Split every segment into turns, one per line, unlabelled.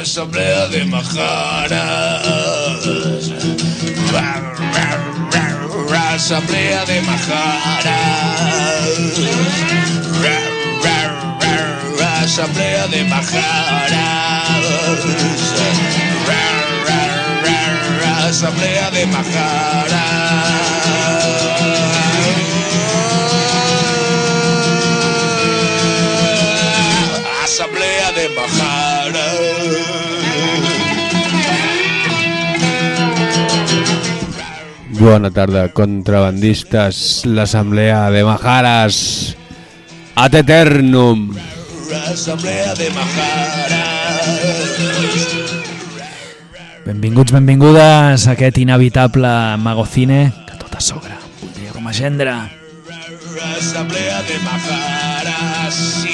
Asamblea de Majaras. Asamblea de Majaras. Asamblea de Majaras. Asamblea de Majaras. Asamblea de majaras.
Bona tarda, contrabandistes, l'assemblea de Majares, ad eternum.
Asamblea de majaras.
Benvinguts, benvingudes a aquest inevitable magocine que tot a sobre, un dia com a gendre.
Asamblea de majaras. sí,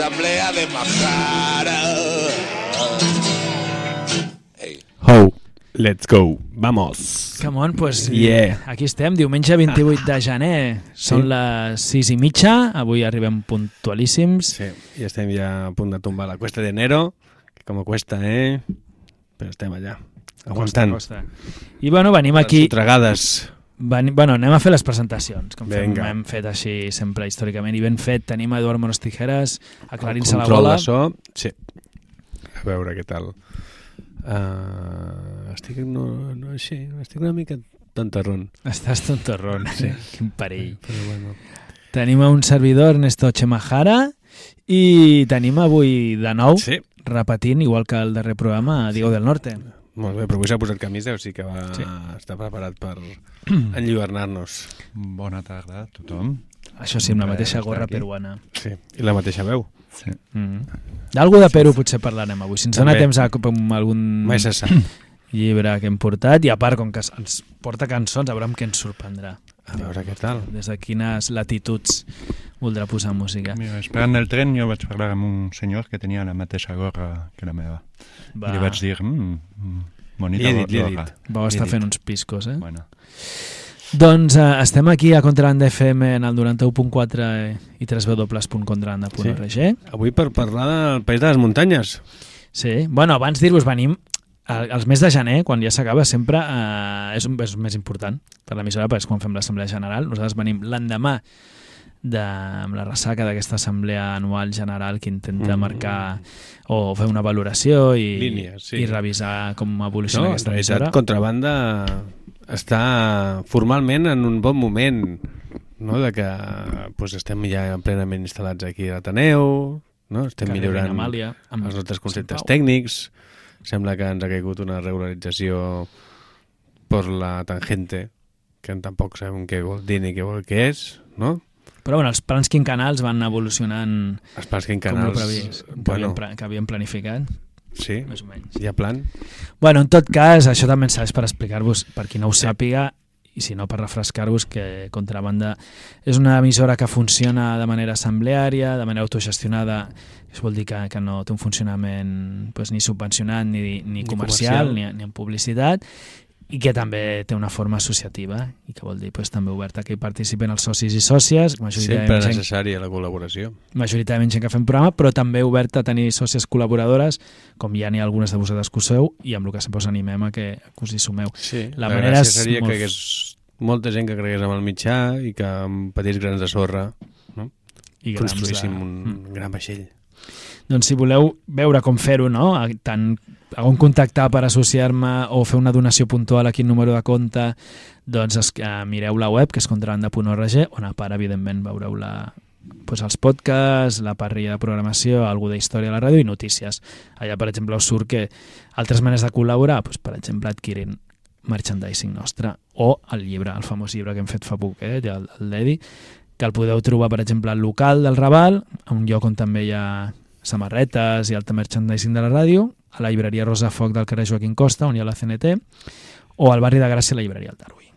Asamblea de majaras. Hey.
Ho, let's go, vamos.
Come on, pues
Yeah.
aquí estem, diumenge 28 de gener. Són les 6 i mitja, avui arribem puntualíssims.
Sí, i estem ja a punt de tombar la cuesta d'enero, que com cuesta, eh? Però estem allà, aguantant.
Costa. I bueno, venim
Les
aquí...
Sotregades.
Veni, bueno, anem a fer les presentacions, com fem, hem fet així sempre històricament. I ben fet, tenim a Eduard Monos Tijeras aclarint-se la
Control
gola.
de so, sí. A veure què tal. Uh, estic, no, no, així, estic una mica tontarrón.
Estàs tontorrón, sí. quin perill.
Però bueno.
Tenim a un servidor, Ernesto Chemajara, i tenim avui de nou,
Sí,
repetint, igual que el darrer programa, Diego del Norte.
Molt bé, però avui s'ha posat camisa, o sigui que va
Sí.
estar preparat per enllibernar-nos.
Bona tarda a tothom.
Això sí, amb la
Res,
mateixa gorra
aquí.
peruana.
Sí, i la mateixa veu.
Sí.
Mm. D'algú de Perú potser parlarem avui, si ens dona temps a amb algun
Mai se sap.
llibre que hem portat, i a part, com que ens porta cançons, a veure què ens sorprendrà.
A veure què tal.
Des de quines latituds voldrà posar música.
Mira, esperant el tren jo vaig parlar amb un senyor que tenia la mateixa gorra que la meva.
Va,
I li vaig dir, mm, mm, bonita
Li he dit, li
gorra.
dit.
vau estar fent uns piscos, eh?
Bueno,
Doncs eh, estem aquí a Contrabanda FM en el 91.4 i www.contrabanda.org. Sí.
Avui per parlar del País de les Muntanyes.
sí. Bueno, abans dir-vos, venim als mes de gener, quan ja s'acaba, sempre eh, és, un, és més important per l'emissora, perquè és quan fem l'assemblea general. Nosaltres venim l'endemà de, amb la ressaca d'aquesta assemblea anual general que intenta
Mm.
marcar o fer una valoració i,
Línies, sí.
i revisar com evoluciona
No,
aquesta emissora.
Contrabanda està formalment en un bon moment no? de que pues, estem ja plenament instal·lats aquí a l'Ateneu, no? estem
Carrer
millorant
Amàlia, amb
els nostres conceptes tècnics, sembla que ens ha caigut una regularització per la tangente, que tampoc sabem què vol dir ni què vol que és, no?
Però bueno, els plans quincanals van evolucionant
Els plans
com
quincanals...
lo previst, que,
bueno,
pla- que havíem planificat,
sí,
més o menys.
hi ha plan.
Bueno, en tot cas, això també ens serveix per explicar-vos, per qui no ho sàpiga, i si no, per refrescar-vos que Contrabanda és una emissora que funciona de manera assembleària, de manera autogestionada, això vol dir que, que no té un funcionament pues, ni subvencionat ni, ni,
Ni
comercial,
comercial.
ni, ni en publicitat, i que també té una forma associativa, i que vol dir pues, també oberta que hi participen els socis i sòcies,
Sempre
gent
necessària la col·laboració.
majoritàriament gent que fem programa, però també oberta a tenir sòcies col·laboradores, com ja n'hi ha algunes de vosaltres que ho seu, i amb el que sempre us animem a que, que us hi sumeu.
Sí,
La
la,
manera
gràcia seria
molt-
que hi hagués molta gent que cregués amb el mitjà i que amb petits grans de sorra
I grams
construíssim
de-
un
Mm.
gran vaixell.
Doncs si voleu veure com fer-ho, no? Tant a on contactar per associar-me o fer una donació puntual a quin número de compte, doncs es, eh, mireu la web, que és contrabanda.org, on a part, evidentment, veureu la, doncs els podcasts, la parrilla de programació, algú de història a la ràdio i notícies. Allà, per exemple, us surt que altres maneres de col·laborar, doncs, per exemple, adquirint merchandising nostre o el llibre, el famós llibre que hem fet fa poc, eh, el, el d'Edi, que el podeu trobar, per exemple, al local del Raval, un lloc on també hi ha samarretes i altre merchandising de la ràdio, a la llibreria Rosa Foc del carrer Joaquim Costa, on hi ha la CNT, o al barri de Gràcia, a la llibreria El Darwin.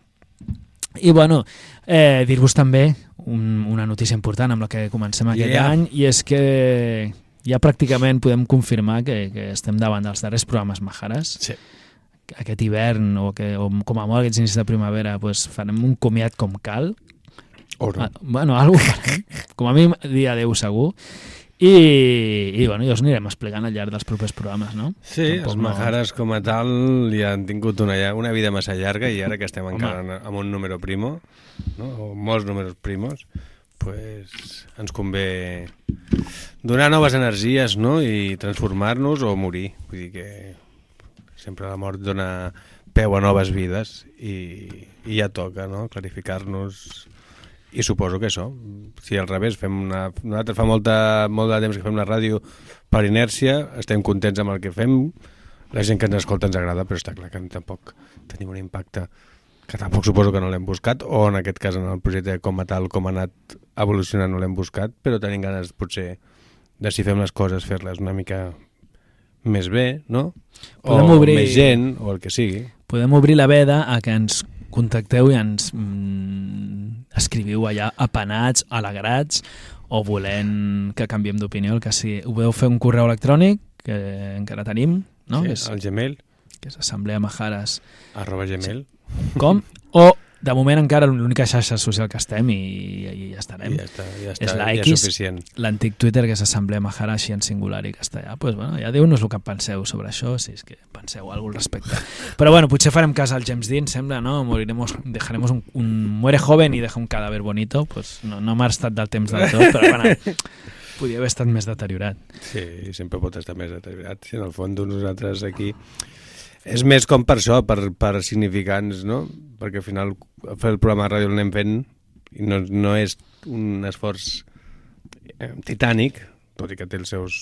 I bueno, eh, dir-vos també un, una notícia important amb la que comencem aquest
Yeah.
any, i és que ja pràcticament podem confirmar que, que estem davant dels darrers programes Majares.
Sí.
Aquest hivern, o, que, o com a molt aquests inicis de primavera, pues, farem un comiat com cal,
O no.
Ah, bueno, algo farem. Com a mi dir adeu segur. I, i bueno, ja us anirem explicant al llarg dels propers programes, no?
Sí,
Tampoc
els
no-
Majares com a tal ja han tingut una, una vida massa llarga i ara que estem encara en- amb un número primo, no? o molts números primos, pues, ens convé donar noves energies no? i transformar-nos o morir. Vull dir que sempre la mort dona peu a noves vides i, i ja toca no? clarificar-nos i suposo que això, si al revés fem una, nosaltres fa molta, molt de temps que fem la ràdio per inèrcia, estem contents amb el que fem, la gent que ens escolta ens agrada, però està clar que tampoc tenim un impacte que tampoc suposo que no l'hem buscat, o en aquest cas en el projecte com a tal, com ha anat evolucionant no l'hem buscat, però tenim ganes potser de si fem les coses fer-les una mica més bé, no?
Podem
o
obrir-
més gent, o el que sigui.
Podem obrir la veda a que ens contacteu i ens mm, escriviu allà apenats, alegrats o volent que canviem d'opinió, el que sigui. Ho podeu fer un correu electrònic que encara tenim, no?
sí,
que, és,
el Gmail,
que és assembleamajares
arroba Gmail,
com? O de moment encara l'única xarxa social que estem i, i ja estarem.
i ja està, ja
És
està,
la
ja
X.
és suficient.
L'antic Twitter, que és Assemblea Mahara, així en singular i castellà. Pues, bueno, ja diu-nos el que penseu sobre això, si és que penseu alguna al respecte. Però bueno, potser farem cas al James Dean, sembla, no? Moriremos, dejaremos un, un muere joven i deja un cadáver bonito. Pues no, no m'ha estat del temps del tot, però bueno, podia haver estat més deteriorat.
Sí, sempre pot estar més deteriorat. Si en el fons nosaltres aquí... És més com per això, per, per significants, no? Perquè al final fer el programa de ràdio l'anem fent i no, no és un esforç eh, titànic, tot i que té els seus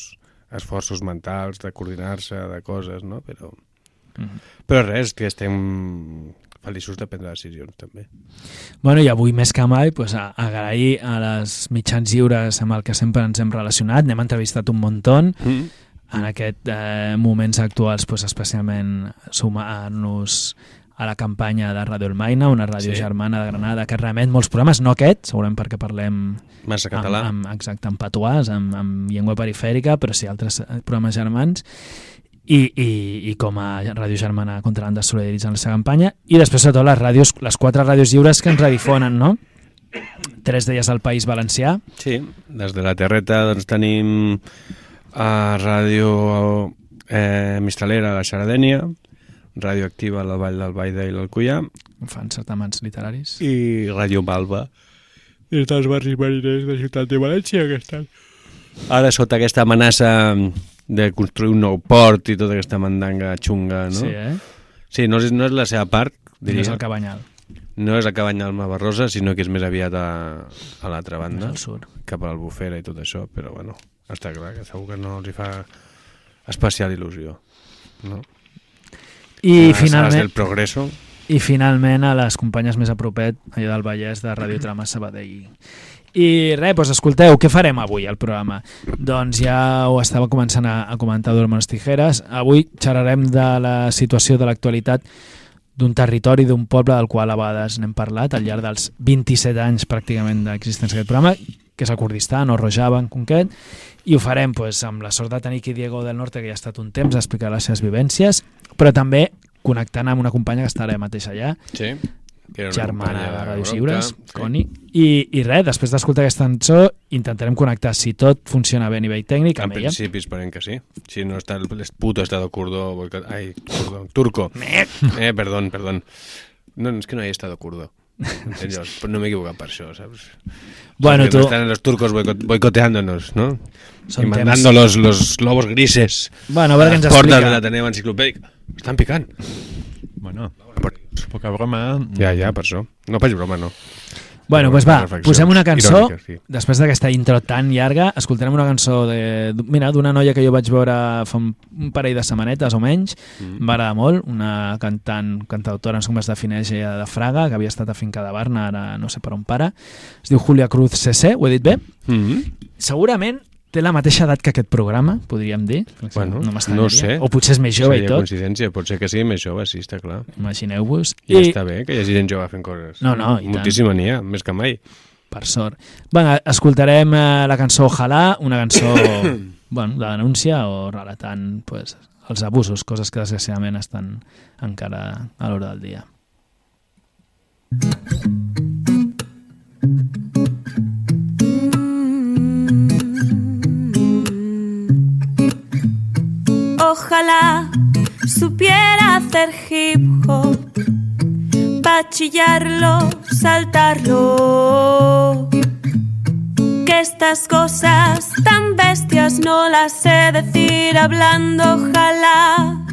esforços mentals de coordinar-se, de coses, no? Però,
Mhm.
però res, que estem feliços de prendre decisions, també.
Bueno, i avui més que mai, pues, a, agrair a les mitjans lliures amb el que sempre ens hem relacionat. N'hem entrevistat un muntó.
Mm.
en aquest eh, moments actuals pues, especialment sumar-nos a la campanya de Radio El Maina, una ràdio
Sí.
germana de Granada que remet molts programes, no aquest, segurament perquè parlem
Massa
amb,
català.
amb, exacte, en patuàs, amb, amb llengua perifèrica, però sí altres eh, programes germans i, i, i com a ràdio germana contra l'han de solidaritzar en la seva campanya i després sobretot les ràdios, les quatre ràdios lliures que ens redifonen, no? Tres d'elles al País Valencià,
Sí, des de la Terreta doncs, tenim a Ràdio eh, Mistalera a la Xaradènia, Ràdio Activa a la Vall del Baida i l'Alcullà
fan certaments literaris.
i Ràdio Malva des dels barris mariners de Ciutat de València que estan ara sota aquesta amenaça de construir un nou port i tota aquesta mandanga xunga, no?
Sí, eh?
sí no, és, no és la seva part,
No
diria.
és el Cabanyal,
No és a Cabanya Alma Barrosa, sinó que és més aviat a, a l'altra
més
banda.
al sud.
cap a l'Albufera i tot això, però bueno, està clar que segur que no els hi fa especial il·lusió. No?
I
A
finalment,
del Progreso,
I finalment a les companyes més a propet, allà del Vallès, de Radio Trama Sabadell. I res, doncs escolteu, què farem avui al programa? Doncs ja ho estava començant a, a comentar Dormones Tijeres. Avui xerrarem de la situació de l'actualitat d'un territori, d'un poble del qual a vegades n'hem parlat al llarg dels 27 anys pràcticament d'existència d'aquest programa, que és el Kurdistan o Rojava en concret, i ho farem doncs, amb la sort de tenir aquí Diego del Norte, que ja ha estat un temps a explicar les seves vivències, però també connectant amb una companya que està ara mateix allà,
sí, que era
germana de Ràdios Lliures,
sí.
Coni, i, i res, després d'escoltar aquesta cançó intentarem connectar, si tot funciona bé a nivell tècnic,
En
amb ella.
principi esperem que sí. Si no está el puto estado kurdo, boicot- ay, kurdo, turco. Eh, perdón, perdón. No, es que no hay estado kurdo. Pues no m'he equivocat per això, ¿sabes?
Bueno,
no están los turcos boicot- boicoteándonos, ¿no?
Són
y mandando los, los lobos grises
bueno, a veure què ens
las portas
explica.
de l'Ateneu Enciclopèdic. Estan picant.
Bueno, poca broma.
Ja, ja, per això. No faig broma, no.
Bueno, doncs va, posem una cançó.
iròniques, sí.
Després d'aquesta intro tan llarga, escoltarem una cançó de, mira, d'una noia que jo vaig veure fa un, un parell de setmanetes o menys.
Mm.
Agradar molt, una cantant, cantautora, no sé com es defineix ella, de Fraga, que havia estat a Finca de Barna, ara no sé per on para. Es diu Julia Cruz CC, ho he dit bé?
Mm -hmm.
Segurament té la mateixa edat que aquest programa, podríem dir.
Bueno,
m'estranyaria.
no sé.
O potser és més jove i
Seria
tot,
coincidència, pot ser que sigui més jove, sí, està clar.
imagineu-vos.
I, I està bé que hi hagi gent jove fent coses.
No, no, i tant.
Moltíssima n'hi ha, més que mai.
per sort. Bueno, escoltarem eh, la cançó Ojalà, una cançó bueno, de denúncia o relatant pues, els abusos, coses que desgraciadament estan encara a l'hora del dia.
Ojalá supiera hacer hip hop, bachillarlo, saltarlo. Que estas cosas tan bestias no las sé decir hablando, ojalá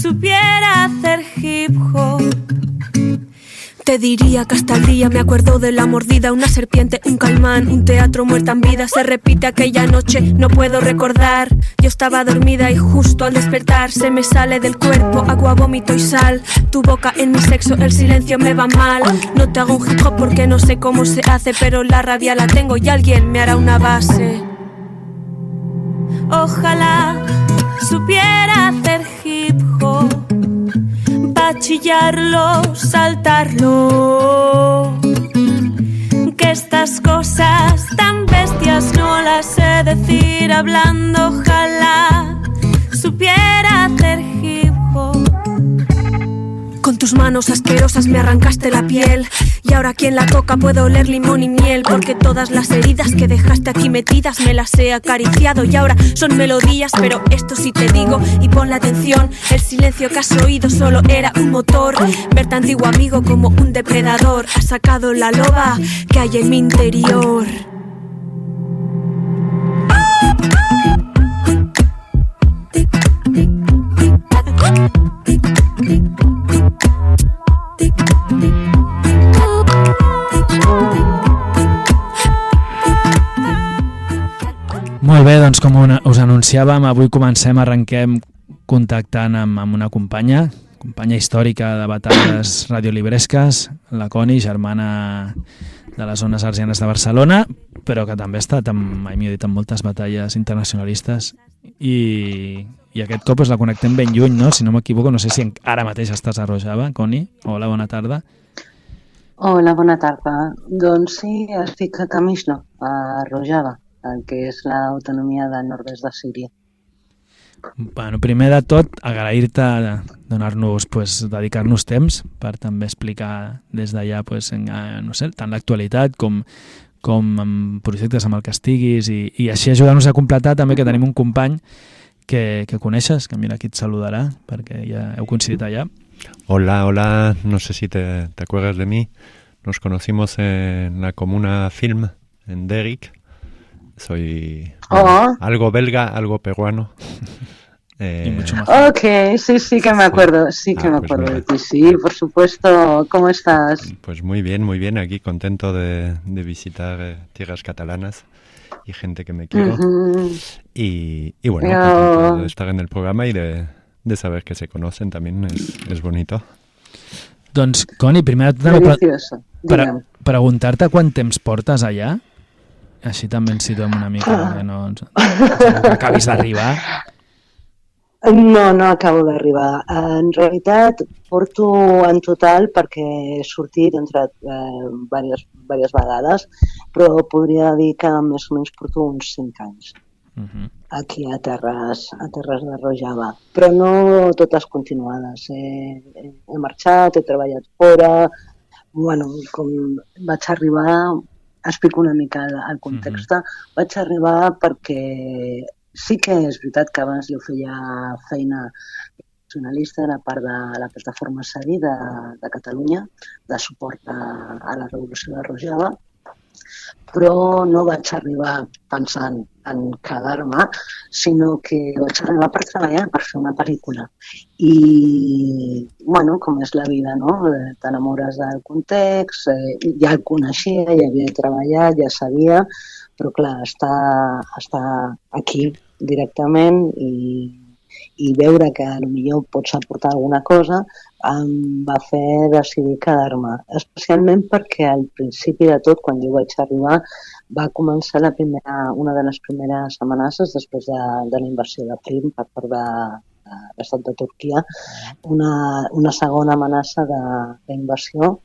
supiera hacer hip hop. Te diría que hasta el día me acuerdo de la mordida, una serpiente, un caimán, un teatro muerta en vida. Se repite aquella noche, no puedo recordar. Yo estaba dormida y justo al despertar se me sale del cuerpo agua, vómito y sal. Tu boca en mi sexo, el silencio me va mal. No te hago un hip porque no sé cómo se hace, pero la rabia la tengo y alguien me hará una base. Ojalá supiera hacer hip bachillarlo, saltarlo. Que estas cosas tan bestias no las sé decir hablando, ojalá supiera hacer tus manos asquerosas me arrancaste la piel. Y ahora quien la toca puedo oler limón y miel porque todas las heridas que dejaste aquí metidas me las he acariciado. Y ahora son melodías pero esto sí te digo y pon la atención el silencio que has oído solo era un motor. Verte antiguo amigo como un depredador ha sacado la loba que hay en mi interior
Molt bé, doncs com una, us anunciàvem, avui comencem, arrenquem contactant amb, amb una companya, companya històrica de batalles radiolibresques, la Coni, germana de les zones arsianes de Barcelona, però que també ha estat, amb, mai m'hi dit, en moltes batalles internacionalistes i, i aquest cop us la connectem ben lluny, no? Si no m'equivoco, no sé si ara mateix estàs a Rojava, Coni. Hola, bona tarda.
Hola, bona tarda. Doncs sí, estic a Camishno, a Rojava, el que és l'autonomia del nord-est de Síria.
Bueno, primer de tot, agrair-te donar-nos, pues, dedicar-nos temps per també explicar des d'allà, pues, en, eh, no sé, tant l'actualitat com, com amb projectes amb el que estiguis i, i així ajudar-nos a completar també que tenim un company que, que coneixes, que mira, aquí et saludarà perquè ja heu coincidit allà.
Hola, hola, no sé si te, te acuerdas de mí. Nos conocimos en la comuna Film, en Derrick. Soy
Oh.
algo belga, algo peruano. Eh,
Y mucho más.
Ok, sí, sí que me acuerdo, sí que
Ah,
me
pues
acuerdo de ti, sí, por supuesto. ¿Cómo estás?
Pues muy bien, muy bien. Aquí contento de, de visitar eh, tierras catalanas y gente que me quiero. Y, y bueno, contento de estar en el programa y de, de saber que se conocen también es, es bonito.
Doncs, Coni, primer de tot, pre preguntar-te quant temps portes allà. Així també ens situem una mica,
Ah.
perquè no ens... acabis d'arribar.
No, no acabo d'arribar. En realitat, porto en total, perquè he sortit entre eh, diverses, diverses vegades, però podria dir que més o menys porto uns 5 anys
Uh -huh.
aquí a Terres, a Terres de Rojava, però no totes continuades. He, he, he marxat, he treballat fora, bueno, com vaig arribar, explico una mica el, el context, vaig arribar perquè sí que és veritat que abans jo feia feina nacionalista, era part de la plataforma SADI de, de Catalunya, de suport a, a la revolució de Rojava, però no vaig arribar pensant en quedar-me, sinó que vaig arribar per treballar, per fer una pel·lícula. I, bueno, com és la vida, no? Eh, T'enamores del context, eh, ja el coneixia, ja havia treballat, ja sabia, però clar, estar, estar aquí directament i, i veure que potser pots aportar alguna cosa em va fer decidir quedar-me, especialment perquè al principi de tot, quan jo vaig arribar, va començar la primera, una de les primeres amenaces després de, de la invasió de Krim per part de, l'estat de Turquia, una, una segona amenaça d'invasió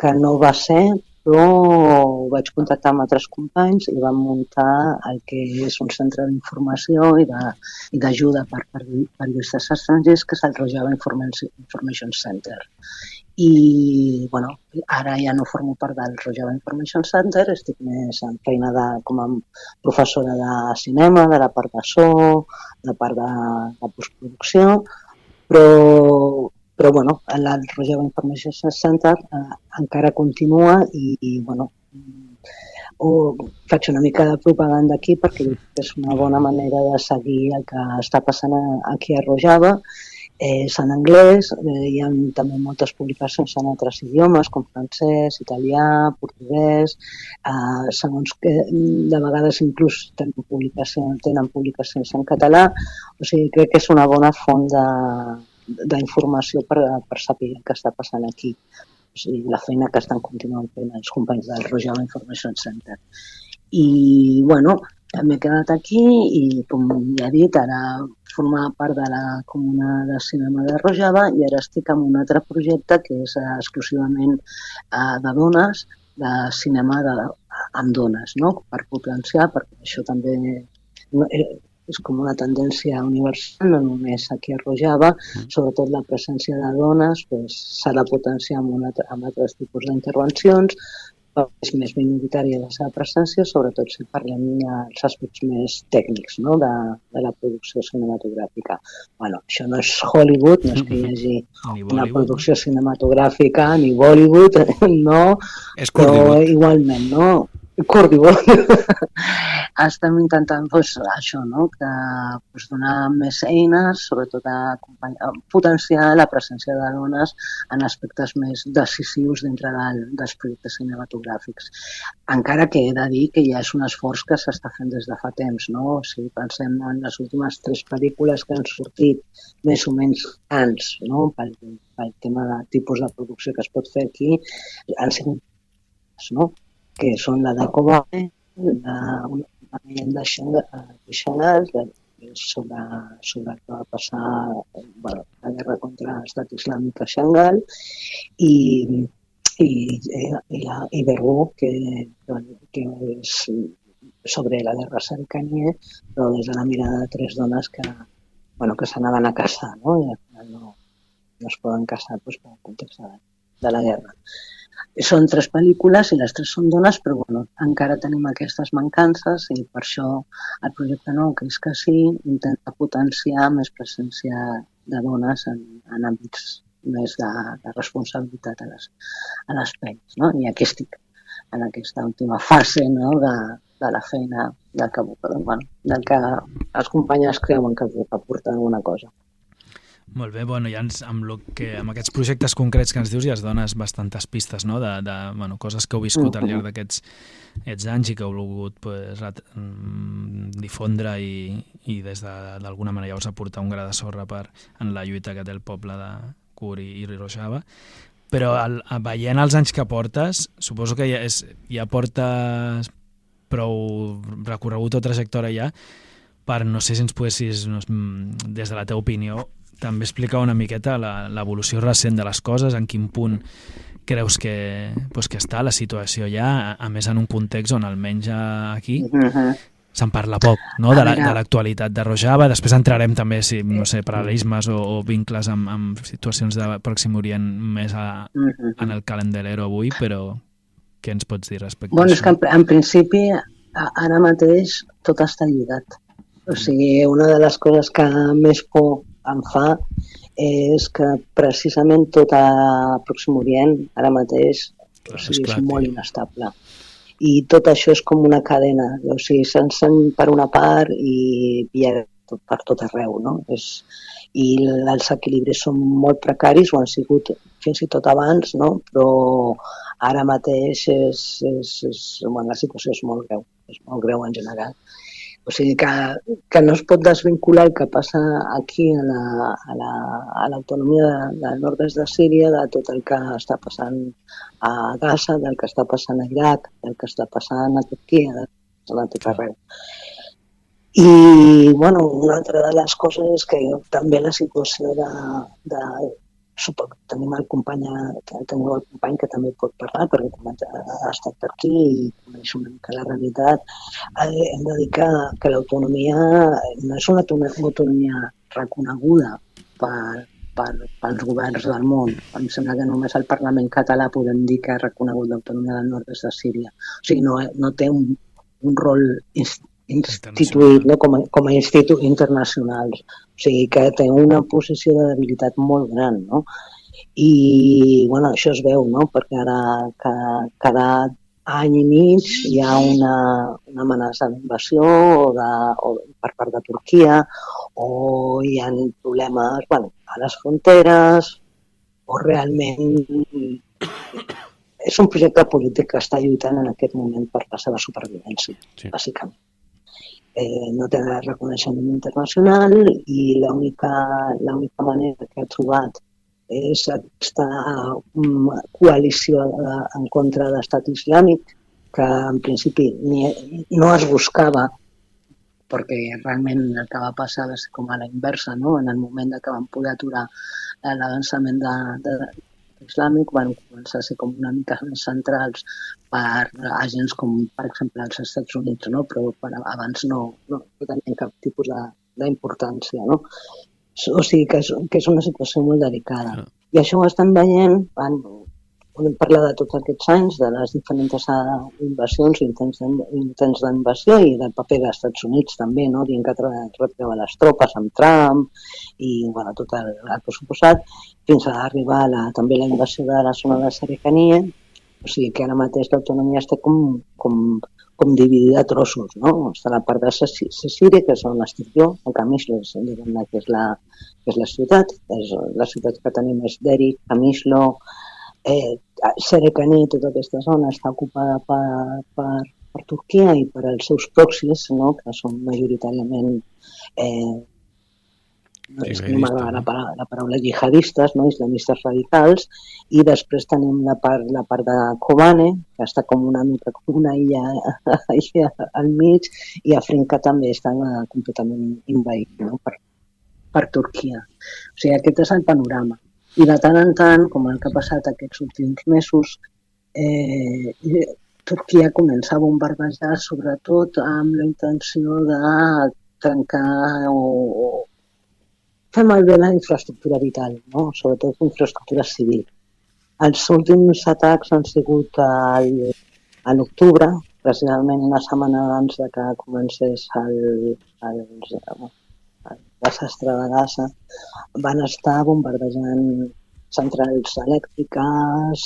que no va ser, però vaig contactar amb altres companys i vam muntar el que és un centre d'informació i d'ajuda per, per periodistes estrangers, que és el Rojava Information Center. i bueno, ara ja no formo part del Rojava Information Center, estic més en feina de, com a professora de cinema, de la part de so, de part de, de postproducció, però, però bueno, el Rojava Information Center eh, encara continua i, i bueno, o faig una mica de propaganda aquí perquè és una bona manera de seguir el que està passant aquí a Rojava. Eh, és en anglès, eh, hi ha també moltes publicacions en altres idiomes, com francès, italià, portuguès, eh, segons que de vegades inclús tenen publicacions, tenen publicacions en català, o sigui, crec que és una bona font d'informació per, per saber què està passant aquí. O sigui, la feina que estan continuant fent els companys del Rojava Information Center. I, bueno, m'he quedat aquí i, com ja he dit, ara formava part de la Comuna de Cinema de Rojava i ara estic en un altre projecte que és exclusivament eh, de dones, de cinema de, amb dones, no? per potenciar, perquè això també eh, és com una tendència universal, no només aquí a Rojava, mm. sobretot la presència de dones s'ha pues, de potenciar amb, una, amb altres tipus d'intervencions, és més minoritària la seva presència, sobretot si parlem dels aspects més tècnics no? de, de la producció cinematogràfica. bueno, això no és Hollywood, no és que hi hagi una producció cinematogràfica, ni Bollywood, no,
és però
igualment, no? Cordibó. Estem intentant pues, això, no? que pues, donar més eines, sobretot a, potenciar la presència de dones en aspectes més decisius dintre del, dels projectes cinematogràfics. Encara que he de dir que ja és un esforç que s'està fent des de fa temps. No? Sigui, pensem en les últimes tres pel·lícules que han sortit més o menys grans no? pel, pel tema de tipus de producció que es pot fer aquí, han sigut no? Que són la de Kobane, la, una llegenda tradicional sobre, sobre el que va passar bueno, la guerra contra l'estat islàmic a Xangal i, i, i, la, i Berú, que, que és sobre la guerra cercania, però des de la mirada de tres dones que, bueno, que s'anaven a casar, no? I al final no, no es poden casar doncs, per context de, de la guerra. Són tres pel·lícules i les tres són dones, però bueno, encara tenim aquestes mancances i per això el projecte nou, que és que sí, intenta potenciar més presència de dones en, en àmbits més de, de responsabilitat a les, a les pel·lis. No? I aquí estic, en aquesta última fase no? de, de la feina del que, bueno, del que les companyes creuen que pot aportar alguna cosa.
Molt bé, bueno, ja ens, amb, lo que, amb aquests projectes concrets que ens dius ja es dones bastantes pistes, no?, de, de bueno, coses que heu viscut al llarg d'aquests anys i que heu volgut pues, rat, mm, difondre i, i des d'alguna de, manera us aportar un gra de sorra per, en la lluita que té el poble de Curi i Rojava. Però el, veient els anys que portes, suposo que ja, és, ja portes prou recorregut o trajectòria ja per, no sé si ens poguessis, no, des de la teva opinió, també explicar una miqueta l'evolució recent de les coses, en quin punt creus que, pues, que està la situació ja, a, més en un context on almenys aquí uh -huh. se'n parla poc, no?, de l'actualitat la, de, de Rojava. Després entrarem també, si, no sé, paral·lelismes o, o vincles amb, amb situacions de Pròxim Orient més a, uh -huh. en el calendarero avui, però què ens pots dir respecte
bueno,
a
això? Bueno, és que en, en principi ara mateix tot està lligat. O sigui, una de les coses que més por em fa és que precisament tot a Pròxim Orient ara mateix o sigui, és molt inestable. I tot això és com una cadena, o sigui, s'encén per una part i via per tot arreu, no? És, I els equilibris són molt precaris, ho han sigut fins i tot abans, no? Però ara mateix és, és, és, bueno, la situació és molt greu, és molt greu en general. O sigui que, que no es pot desvincular el que passa aquí a l'autonomia la, a de, del nord-est de Síria de tot el que està passant a Gaza, del que està passant a Iraq, del que està passant a Turquia, a tot arreu. I, bueno, una altra de les coses és que també la situació de, de suposo que tenim el company, tenim el company que també pot parlar perquè ha estat per aquí i coneix una mica la realitat. Eh, hem de dir que, que l'autonomia no és una autonomia reconeguda per, per, pels governs del món. Em sembla que només el Parlament català podem dir que ha reconegut l'autonomia del nord-est de Síria. O sigui, no, no té un, un rol ins- instituït no? com, a, com a institut internacional. O sigui, que té una posició de debilitat molt gran, no? I, bueno, això es veu, no? Perquè ara que, cada any i mig hi ha una, una amenaça d'invasió o, de, o per part de Turquia o hi ha problemes bueno, a les fronteres o realment és un projecte polític que està lluitant en aquest moment per la seva supervivència,
sí.
bàsicament. Eh, no té reconeixement internacional i l'única manera que ha trobat és aquesta coalició de, en contra de l'estat islàmic que en principi ni, no es buscava perquè realment el que va passar va ser com a la inversa, no? en el moment que van poder aturar eh, l'avançament de, de, islàmic van començar a ser com una mica més centrals per agents com, per exemple, els Estats Units, no? però per, abans no, no, no tenien cap tipus d'importància. No? O sigui que és, que és una situació molt delicada.
Ah.
I això ho estan veient, van, podem parlar de tots aquests anys, de les diferents eh, invasions, intents intents d'invasió i del paper dels Estats Units també, no? dient que retreua les tropes amb Trump i bueno, tot el, el que suposat, fins a arribar a la, també la invasió de la zona de Sarikania, o sigui que ara mateix l'autonomia està com, com, com dividida a trossos, no? Està la part de Sicília, que és on estic jo, el diguem-ne, que és la, que és la ciutat, és la ciutat que tenim és Deri, Camislo, eh, Serekani, tota aquesta zona està ocupada per, per, per Turquia i per als seus proxys, no? que són majoritàriament eh, no, és que no m'agrada la, paraula, la paraula jihadistes, no? islamistes radicals, i després tenim la part, la part de Kobane, que està com una mica com una illa, illa al mig, i Afrin que també està completament invaït no? per, per Turquia. O sigui, aquest és el panorama. I de tant en tant, com el que ha passat aquests últims mesos, eh, Turquia comença a bombardejar sobretot amb la intenció de trencar o, o fer malbé la infraestructura vital, no? sobretot infraestructura civil. Els últims atacs han sigut al, a l'octubre, precisament una setmana abans de que comencés el, el, el desastre de Gaza, van estar bombardejant centrals elèctriques,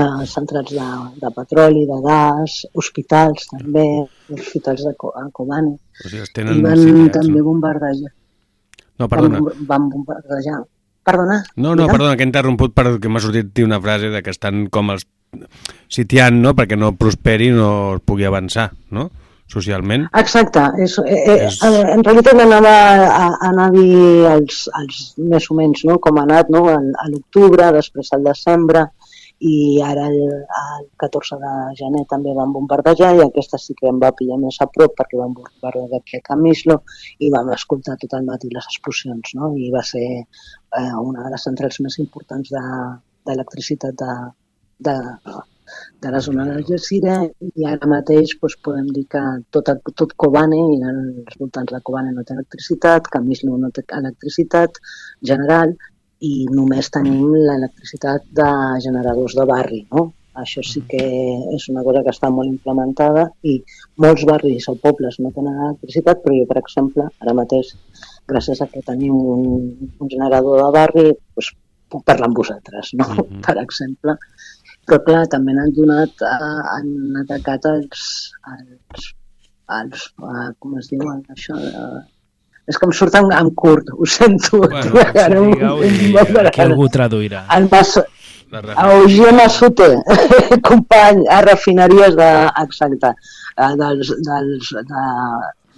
eh, centrals de, de petroli, de gas, hospitals també, hospitals de Kobane,
O sigui, els
i
tenen
van
sitiats,
també
no?
bombardejar.
No, perdona.
Van, van bombardejar. Perdona?
No, no,
digue'm.
perdona, que he interromput perquè m'ha sortit una frase de que estan com els sitiant, no?, perquè no prosperi no es pugui avançar, no?, socialment.
Exacte, és, eh, eh,
És-
en realitat anava a, a anar a dir els, els més o menys no? com ha anat no? a, a l'octubre, després al desembre i ara el, el 14 de gener també van bombardejar i aquesta sí que em va pillar més a prop perquè van bombardejar aquí a Camislo i vam escoltar tot el matí les explosions no? i va ser eh, una de les centrals més importants de- d'electricitat de, de, de la zona del Jazira i ara mateix doncs, podem dir que tot, tot Kobane i els voltants de Kobane no té electricitat, Camislo no té electricitat general i només tenim l'electricitat de generadors de barri, no? Això sí que és una cosa que està molt implementada i molts barris o pobles no tenen electricitat, però jo, per exemple, ara mateix, gràcies a que tenim un, un generador de barri, doncs, puc parlar amb vosaltres, no?
Mhm.
per exemple. Però clar, també n'han donat, eh, han atacat els, els, els eh, com es diu això, eh, és que em surt en, en curt, ho sento.
Bueno,
Ara un-
i aquí algú traduirà.
El mas, Auger Massuté, company a refineries de, exacte, dels, dels, de,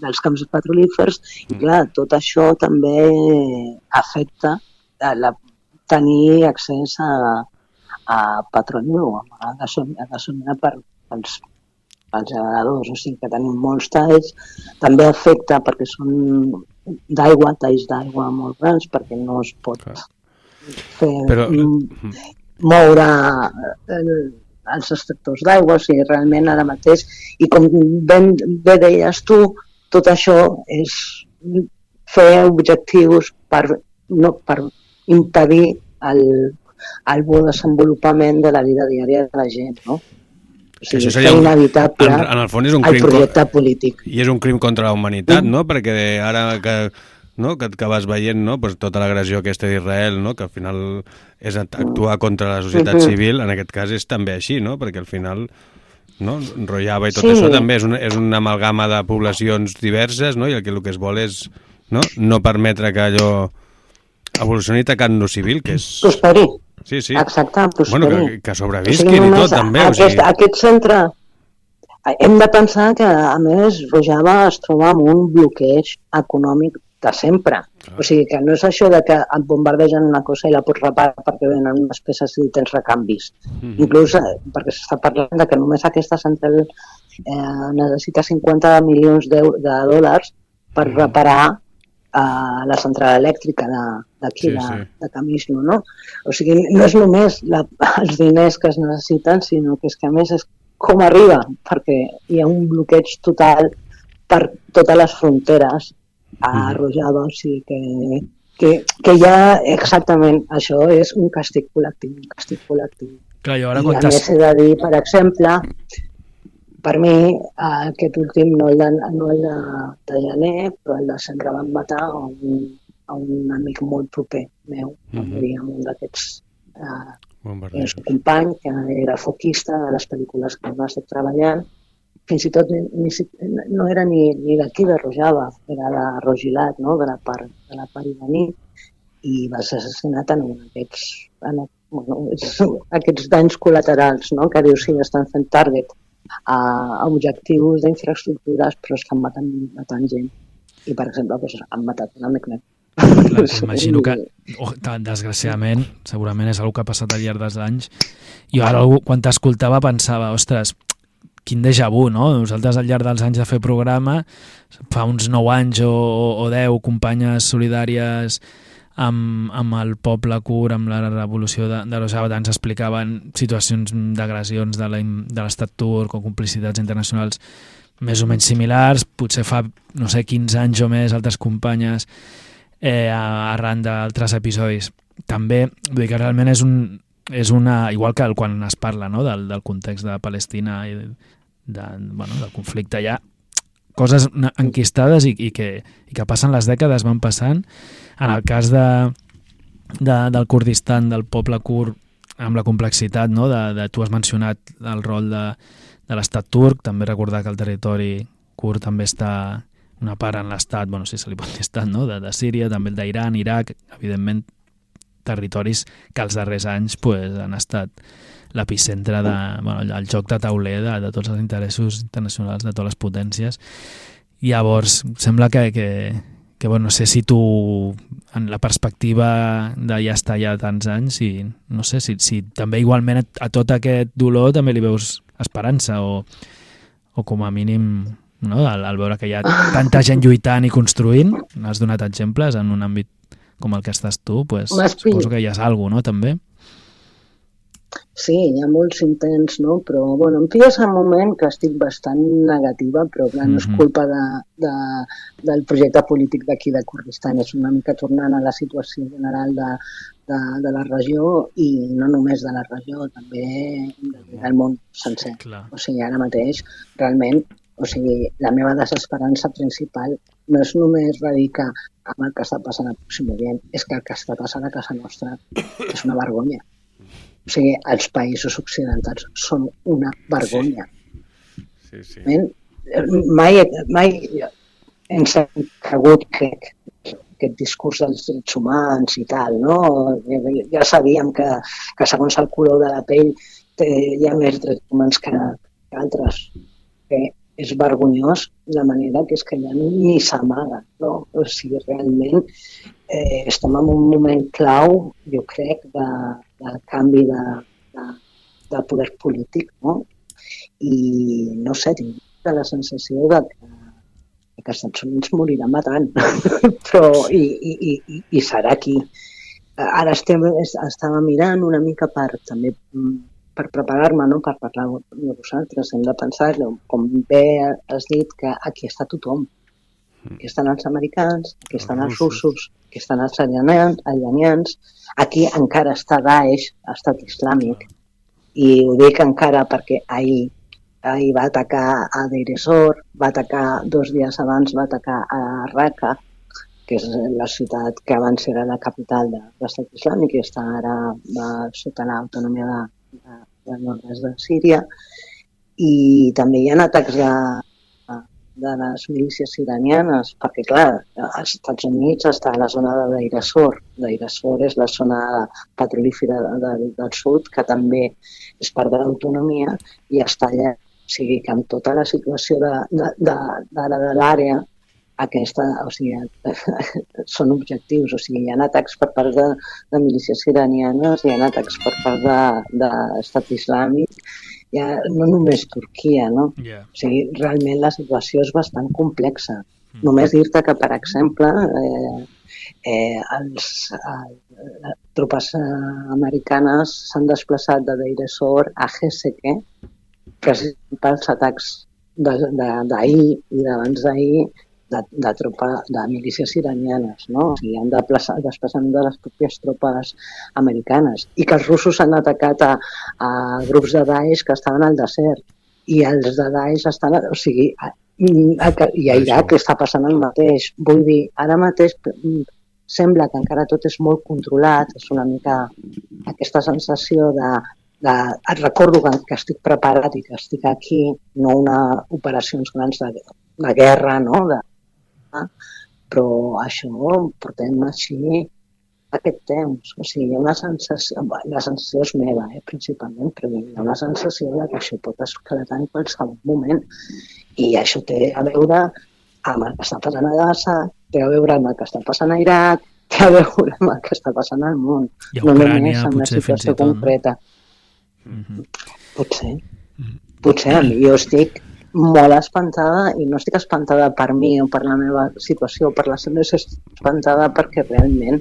dels camps petrolífers i clar, tot això també afecta a la, tenir accés a, a petroli o a gasolina, a gasolina per, pels, pels generadors, o sigui que tenim molts talls, també afecta perquè són d'aigua, talls d'aigua molt grans perquè no es pot
Clar.
fer
Però-
mm, moure el, els extractors d'aigua, o sigui, realment ara mateix, i com ben, bé deies tu, tot això és fer objectius per no, per impedir el, el bon desenvolupament de la vida diària de la gent, no? O sigui,
això seria un-
inevitable
en- en el fons és un crim
projecte polític.
I és un crim contra la humanitat,
Mm.
no? Perquè ara que, no? que, que vas veient no? pues tota l'agressió aquesta d'Israel, no? que al final és act- actuar contra la societat
Mhm.
civil, en aquest cas és també així, no? perquè al final no? Rojava i tot
Sí.
això també és una, és una amalgama de poblacions diverses no? i el que, el que es vol és no, no permetre que allò evolucioni tacant lo civil, que és...
Prosperi.
Sí, sí.
Exacte, prosperi.
Bueno, que, que sobrevisquin i tot, també. O
Aquest,
sigui,
aquest centre... Hem de pensar que, a més, Rojava es troba amb un bloqueig econòmic de sempre. O sigui, que no és això de que et bombardegen una cosa i la pots reparar perquè venen unes peces i tens recanvis.
Mhm.
Inclús eh, perquè s'està parlant de que només aquesta central eh, necessita 50 milions d'eu- de dòlars per
Mhm.
reparar eh, la central elèctrica de- d'aquí,
Sí,
de,
sí.
de Camisno, no? O sigui, no és només la, els diners que es necessiten, sinó que és que a més és com arriba, perquè hi ha un bloqueig total per totes les fronteres a Rojava, o sigui que, que, que ja exactament això és un càstig col·lectiu, un càstig col·lectiu.
Clar, jo ara
I a més he de dir, per exemple, per mi, eh, aquest últim, no el de, no el de, de gener, però el de sempre van matar a un, a un amic molt proper meu, mm -hmm. amb un d'aquests eh, company que era foquista de les pel·lícules que va estar treballant, fins i tot ni, ni, si- no era ni, ni d'aquí de Rojava, era de Rogilat, no? de la part, de la part iraní, i va ser assassinat en un d'aquests en, bueno, aquests danys col·laterals, no? que diu sí, estan fent target a, a objectius d'infraestructures, però estan matant, matant gent. I, per exemple, doncs, han matat un amic meu.
Clar, Imagino que, oh, desgraciadament, segurament és una que ha passat al llarg dels anys. Jo ara, quan t'escoltava, pensava, ostres, quin déjà vu, no? Nosaltres al llarg dels anys de fer programa, fa uns 9 anys o, o 10, companyes solidàries amb, amb el poble cur, amb la revolució de, de Rojava, ens explicaven situacions d'agressions de l'estat turc o complicitats internacionals més o menys similars, potser fa, no sé, 15 anys o més, altres companyes eh, arran d'altres episodis. També, vull dir que realment és un, és una, igual que el, quan es parla no, del, del context de Palestina i de, de, bueno, del conflicte, hi ha coses enquistades i, i, que, i que passen les dècades, van passant. En el cas de, de, del Kurdistan, del poble kurd, amb la complexitat, no? de, de, tu has mencionat el rol de, de l'estat turc, també recordar que el territori kurd també està una part en l'estat, bueno, si se li pot dir estat, no? de, de Síria, també el d'Iran, Iraq, evidentment territoris que els darrers anys pues, han estat l'epicentre de, bueno, el joc de tauler de, de tots els interessos internacionals de totes les potències. Llavors, sembla que, que, que bueno, no sé si tu, en la perspectiva de ja estar ja tants anys, i no sé si, si també igualment a tot aquest dolor també li veus esperança o, o com a mínim no? al, al veure que hi ha tanta gent lluitant i construint, has donat exemples en un àmbit com el que estàs tu, pues, suposo que hi ha alguna no, també?
Sí, hi ha molts intents, no? Però, bueno, em pilles un moment que estic bastant negativa, però clar, no és
Mhm.
culpa de, de, del projecte polític d'aquí de Kurdistan, és una mica tornant a la situació general de, de, de la regió i no només de la regió, també del món sencer.
Clar.
O sigui, ara mateix, realment, o sigui, la meva desesperança principal no és només radicar amb el que està passant al Pròxim Orient, és que el que està passant a casa nostra és una vergonya. O sigui, els països occidentals són una vergonya.
Sí, sí.
Men, mai, mai ens hem cregut que aquest discurs dels drets humans i tal, no? Ja sabíem que, que segons el color de la pell té, hi ha més drets humans que, que altres. Que és vergonyós la manera que és que ja ni s'amaga, no? O sigui, realment eh, estem en un moment clau, jo crec, de, de canvi de, de, de poder polític, no? I no sé, tinc la sensació de que, que els Estats Units morirà matant, però i, i, i, i serà aquí. Ara estem, estava mirant una mica per també mm, per preparar-me no? per parlar amb vosaltres, hem de pensar, com bé has dit, que aquí està tothom. Aquí estan els americans, aquí estan
Els
russos, aquí estan els iranians, iranians, aquí encara està Daesh, estat islàmic, i ho dic encara perquè ahir, ahir va atacar a Deir ez-Zor, va atacar dos dies abans, va atacar a Raqqa, que és la ciutat que abans era la capital de l'estat islàmic i està ara va, sota l'autonomia de, de, del nord-est de Síria. I també hi ha atacs de, de les milícies iranianes, perquè clar, als Estats Units està a la zona de. Deir ez-Zor és la zona petrolífera de, de, del sud, que també és part de l'autonomia i està allà. O sigui que amb tota la situació de, de, de, de, de l'àrea, aquesta, o sigui, són objectius, o sigui, hi ha atacs per part de, de milícies iranianes, hi ha atacs per part de, de islàmic, hi ha, no només Turquia, no?
Yeah.
O sigui, realment la situació és bastant complexa. Només dir-te que, per exemple, eh, eh, els, eh, les tropes eh, americanes s'han desplaçat de Deir ez-Zor a Heseke precisament pels atacs de- de- d'ahir i d'abans d'ahir de, de, tropa, de milícies iranianes, no? O sigui, han de plaçar, desplaçament de les pròpies tropes americanes. I que els russos han atacat a, a grups de Daesh que estaven al desert i els de Daesh estan... O sigui, a, a, i a Iraq està passant el mateix. Vull dir, ara mateix mm, sembla que encara tot és molt controlat, és una mica aquesta sensació de, de et recordo que, que estic preparat i que estic aquí, no una operacions grans de, de guerra, no? De, però això portem així aquest temps. O sigui, hi ha una sensació, la sensació és meva, eh, principalment, però hi ha una sensació de que això pot esclatar en qualsevol moment. I això té a veure amb el que està passant a Gaza, té a veure amb el que està passant a Iraq, té a veure amb el que està passant al món.
I a
no
Ucrània,
només amb
potser, i
situació
tot, no?
concreta.
Mhm.
Potser. Potser. A mi jo estic molt espantada i no estic espantada per mi o per la meva situació, per la seva estic espantada perquè realment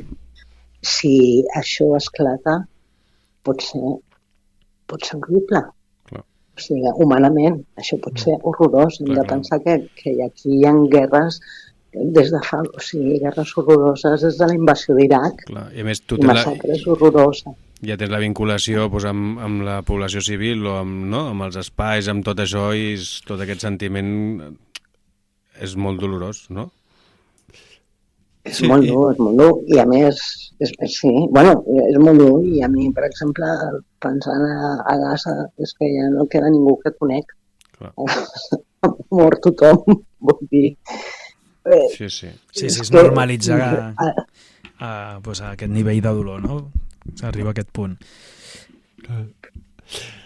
si això esclata pot ser, pot ser horrible.
Clar.
O sigui, humanament, això pot ser horrorós. Hem
Clar,
de pensar que, que aquí hi ha guerres des de fa, o sigui, guerres horroroses des de la invasió d'Iraq.
I a més, tu
i
tens la,
horroroses.
Ja tens la vinculació doncs, amb, amb la població civil o amb, no? amb els espais, amb tot això i és, tot aquest sentiment és molt dolorós, no?
És
Sí,
molt
i-
dur, és molt dur. I a més, és, és- sí, bueno, és molt dur. I a mi, per exemple, pensant a, a Gaza, és que ja no queda ningú que conec.
Clar.
Ha mort tothom, vull dir. Eh,
Sí, sí.
Sí, sí, és
que-
normalitzar
Ah,
a, pues, a aquest nivell de dolor, no? S'arriba a aquest punt.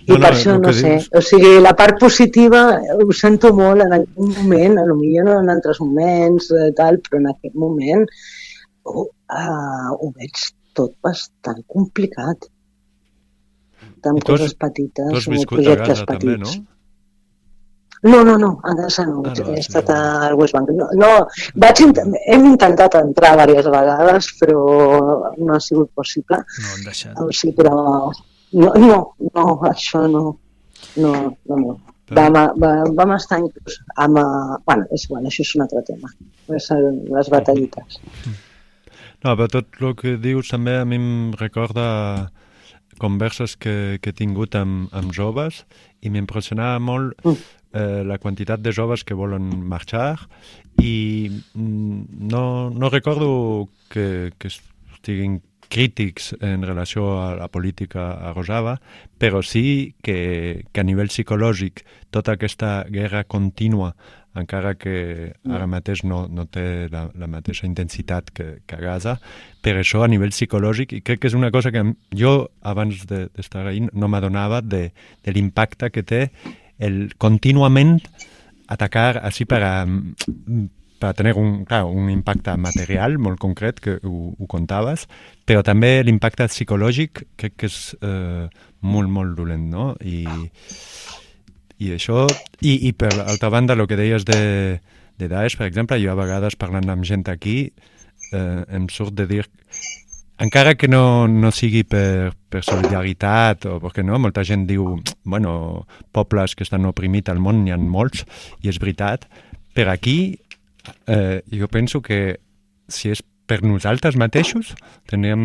I
No, no,
per això,
el
no sé,
dius-
o sigui, la part positiva ho sento molt en algun moment, a lo millor no en altres moments, eh, tal, però en aquest moment oh, uh, ho veig tot bastant complicat.
Has-
coses petites,
Tu has viscut a
projectes
Gaza també,
petits.
no?
No, no, no, a Gaza no,
Ah, no,
he estat
no.
al West Bank. No, no vaig int hem intentat entrar diverses vegades, però no ha sigut possible.
No han deixat.
O sigui, però no, no, no, això no, no, no, no. Vam, vam, vam estar inclús amb... eh, Bueno, és igual, això és un altre tema. El- les batallites.
No, però tot el que dius també a mi em recorda converses que, que he tingut amb, amb joves i m'impressionava molt
Mm.
Eh, la quantitat de joves que volen marxar i mm, no, no recordo que, que estiguin crítics en relació a la política a Rojava, però sí que, que a nivell psicològic tota aquesta guerra contínua encara que ara mateix no, no té la, la mateixa intensitat que, que a Gaza, per això a nivell psicològic, i crec que és una cosa que jo abans de- d'estar de, ahí no m'adonava de, de l'impacte que té el contínuament atacar així per a, per a tenir un, clar, un impacte material molt concret, que ho, ho contaves, però també l'impacte psicològic crec que és eh, molt, molt dolent, no? I, i això, i, i per altra banda, el que deies de, de Daesh, per exemple, jo a vegades parlant amb gent aquí, eh, em surt de dir encara que no, no sigui per, per solidaritat o perquè no, molta gent diu bueno, pobles que estan oprimits al món n'hi ha molts i és veritat, per aquí eh, jo penso que si és per nosaltres mateixos, tindríem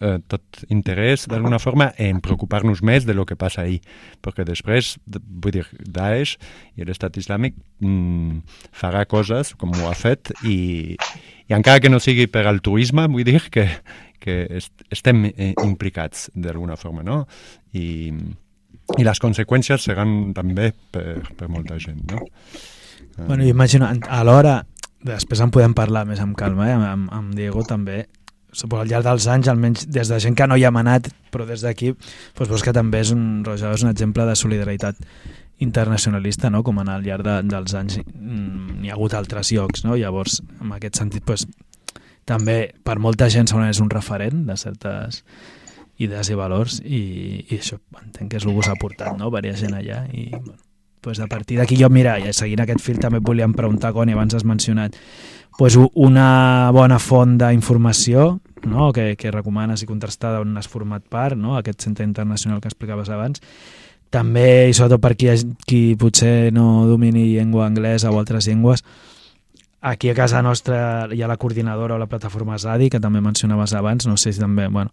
eh, tot interès d'alguna forma en preocupar-nos més de lo que passa ahir, perquè després, vull dir, Daesh i l'Estat Islàmic mm, farà coses com ho ha fet i, i encara que no sigui per altruisme, vull dir que, que est estem eh, implicats d'alguna forma, no? I, i les conseqüències seran també per, per molta gent, no?
Bueno, imagino, alhora, després en podem parlar més amb calma, eh? amb, amb Diego també, suposo al llarg dels anys, almenys des de gent que no hi ha manat, però des d'aquí, doncs veus que també és un, Roger, és un exemple de solidaritat internacionalista, no? com en al llarg de, dels anys mm, n'hi ha hagut altres llocs, no? llavors en aquest sentit doncs, també per molta gent segurament és un referent de certes idees i valors i, i això entenc que és el que us ha portat, no? Varia gent allà i bueno, pues a partir d'aquí jo, mira, i seguint aquest fil també et volíem preguntar, Coni, abans has mencionat pues una bona font d'informació no? que, que recomanes i contrastada on has format part, no? aquest centre internacional que explicaves abans, també, i sobretot per qui, qui potser no domini llengua anglesa o altres llengües, aquí a casa nostra hi ha la coordinadora o la plataforma ZADI, que també mencionaves abans, no sé si també, bueno,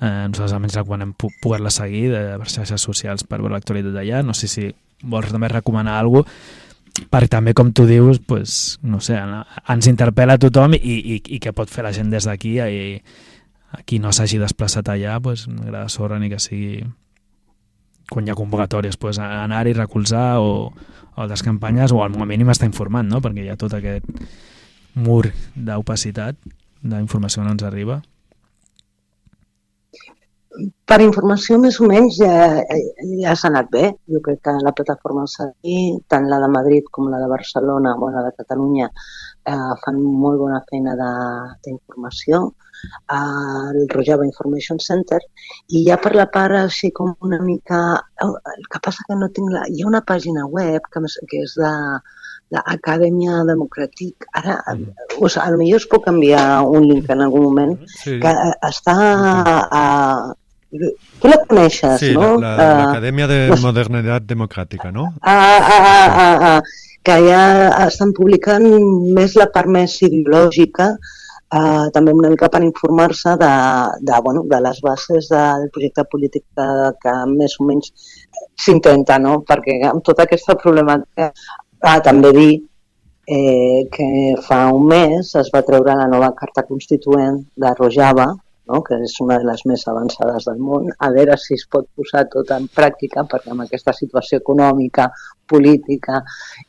eh, nosaltres almenys recomanem pu- poder-la seguir de, per xarxes socials per veure l'actualitat d'allà, no sé si vols també recomanar alguna cosa, perquè també, com tu dius, pues, no sé, en- ens interpel·la tothom i, i, i què pot fer la gent des d'aquí. I a qui no s'hagi desplaçat allà, pues, m'agrada sorra ni que sigui quan hi ha convocatòries, pues, anar-hi, recolzar o, o les campanyes, o al mínim estar informant, no? perquè hi ha tot aquest mur d'opacitat, d'informació no ens arriba.
Per informació, més o menys, ja, ja s'ha anat bé. Jo crec que la plataforma Seguir, tant la de Madrid com la de Barcelona, o la de Catalunya, eh, fan molt bona feina de- El Rojava Information Center i ja per la part així com una mica... El que passa que no tinc la... Hi ha una pàgina web que, que és de l'Acadèmia Democràtic. Ara, o sigui, potser us puc enviar un link en algun moment
Sí,
que eh, està a... Tu la coneixes,
sí
no?
la-
Eh,
la- l'Acadèmia de
les-
Modernitat Democràtica, no?
ah, ah, ah, ah, ah, que ja estan publicant més la part més ideològica, eh, també una mica per informar-se de, de, bueno, de les bases del projecte polític que, que més o menys s'intenta, no? Perquè amb tota aquesta problemàtica, ah, també dir eh, que fa un mes es va treure la nova carta constituent de Rojava, no? que és una de les més avançades del món, a veure si es pot posar tot en pràctica, perquè amb aquesta situació econòmica, política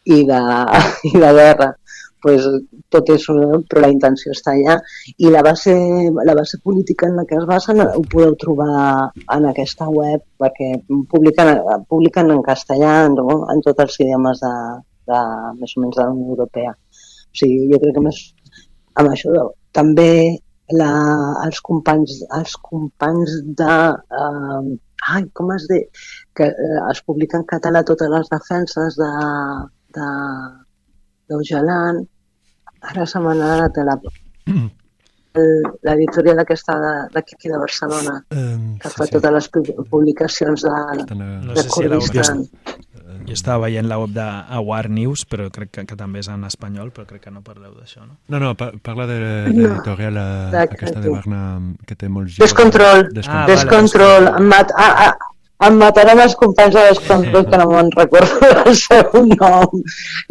i de, i de guerra, pues, tot és però la intenció està allà i la base, la base política en la que es basen ho podeu trobar en aquesta web perquè publiquen, publiquen en castellà no? en tots els idiomes de, de, més o menys de la Unió Europea. O sigui, jo crec que més amb això també la, els companys els companys de eh, ai, com es diu? que eh, es publica en català totes les defenses de, de d'Ojalan ara se m'ha anat a la el- l'editorial aquesta de- d'aquí de Barcelona
Eh,
que fa totes les pu- publicacions de,
No
de
sé si la
Kurdistan.
Jo estava veient la web de Awar News, però crec que, que també és en espanyol, però crec que no parleu d'això, no?
No, no, pa parla de
No.
l'editorial eh,
De-
aquesta de Barna que té molts
Descontrol.
Ah,
Descontrol.
Descontrol. Em, mat, em mataran els companys de Descontrol, que no me'n recordo el seu nom.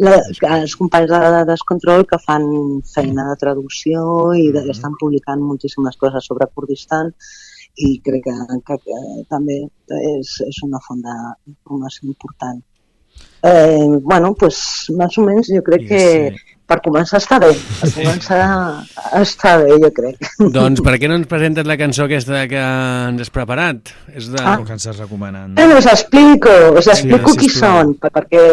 La, els companys de, de Descontrol que fan feina de traducció i de, estan publicant moltíssimes coses sobre Kurdistan i crec que, que, que també és, és una font d'informació important. Eh, bueno, pues, més o menys jo crec que
sí.
Per començar està bé. Per començar està bé, jo crec.
Doncs per què no ens presentes la cançó aquesta que ens has preparat? És de...
Ah.
O que ens has recomanant.
Bueno, us explico, us explico qui són, perquè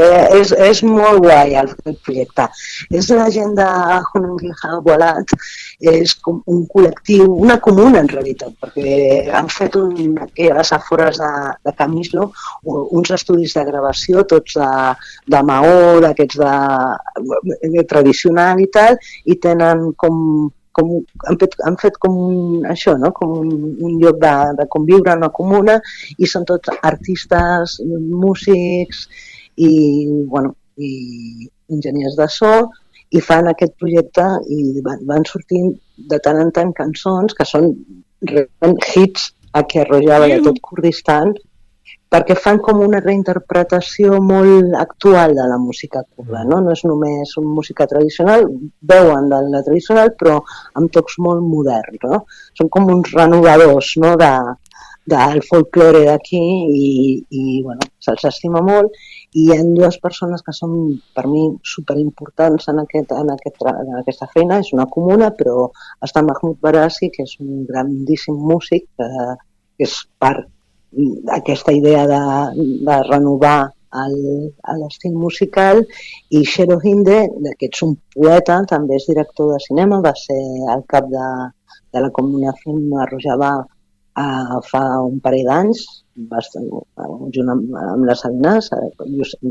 és, és molt guai el, el projecte. És la gent de Hunungiha Walat, és com un col·lectiu, una comuna en realitat, perquè han fet un, aquí a les afores de, de Camislo uns estudis de gravació, tots de, de maó, d'aquests de, de tradicional i tal, i tenen com com, han, fet, han fet com un, això, no? com un, un lloc de, de conviure en una comuna i són tots artistes, músics i, bueno, i enginyers de so i fan aquest projecte i van, van sortint de tant en tant cançons que són hits a que Rojava i a tot Kurdistan perquè fan com una reinterpretació molt actual de la música kurda, no? No és només una música tradicional, veuen de la tradicional però amb tocs molt moderns, no? Són com uns renovadors, no?, de, del folklore d'aquí i, i bueno, se'ls estima molt hi ha dues persones que són per mi superimportants en, aquest, en, aquest, en aquesta feina, és una comuna, però està Mahmoud Barassi, que és un grandíssim músic, que, que és part d'aquesta idea de, de renovar l'estil musical. I Shero Hinde, que ets un poeta, també és director de cinema, va ser el cap de, de la Comuna Film a Rojava uh, fa un parell d'anys, eh, junt amb, amb les Salines, eh,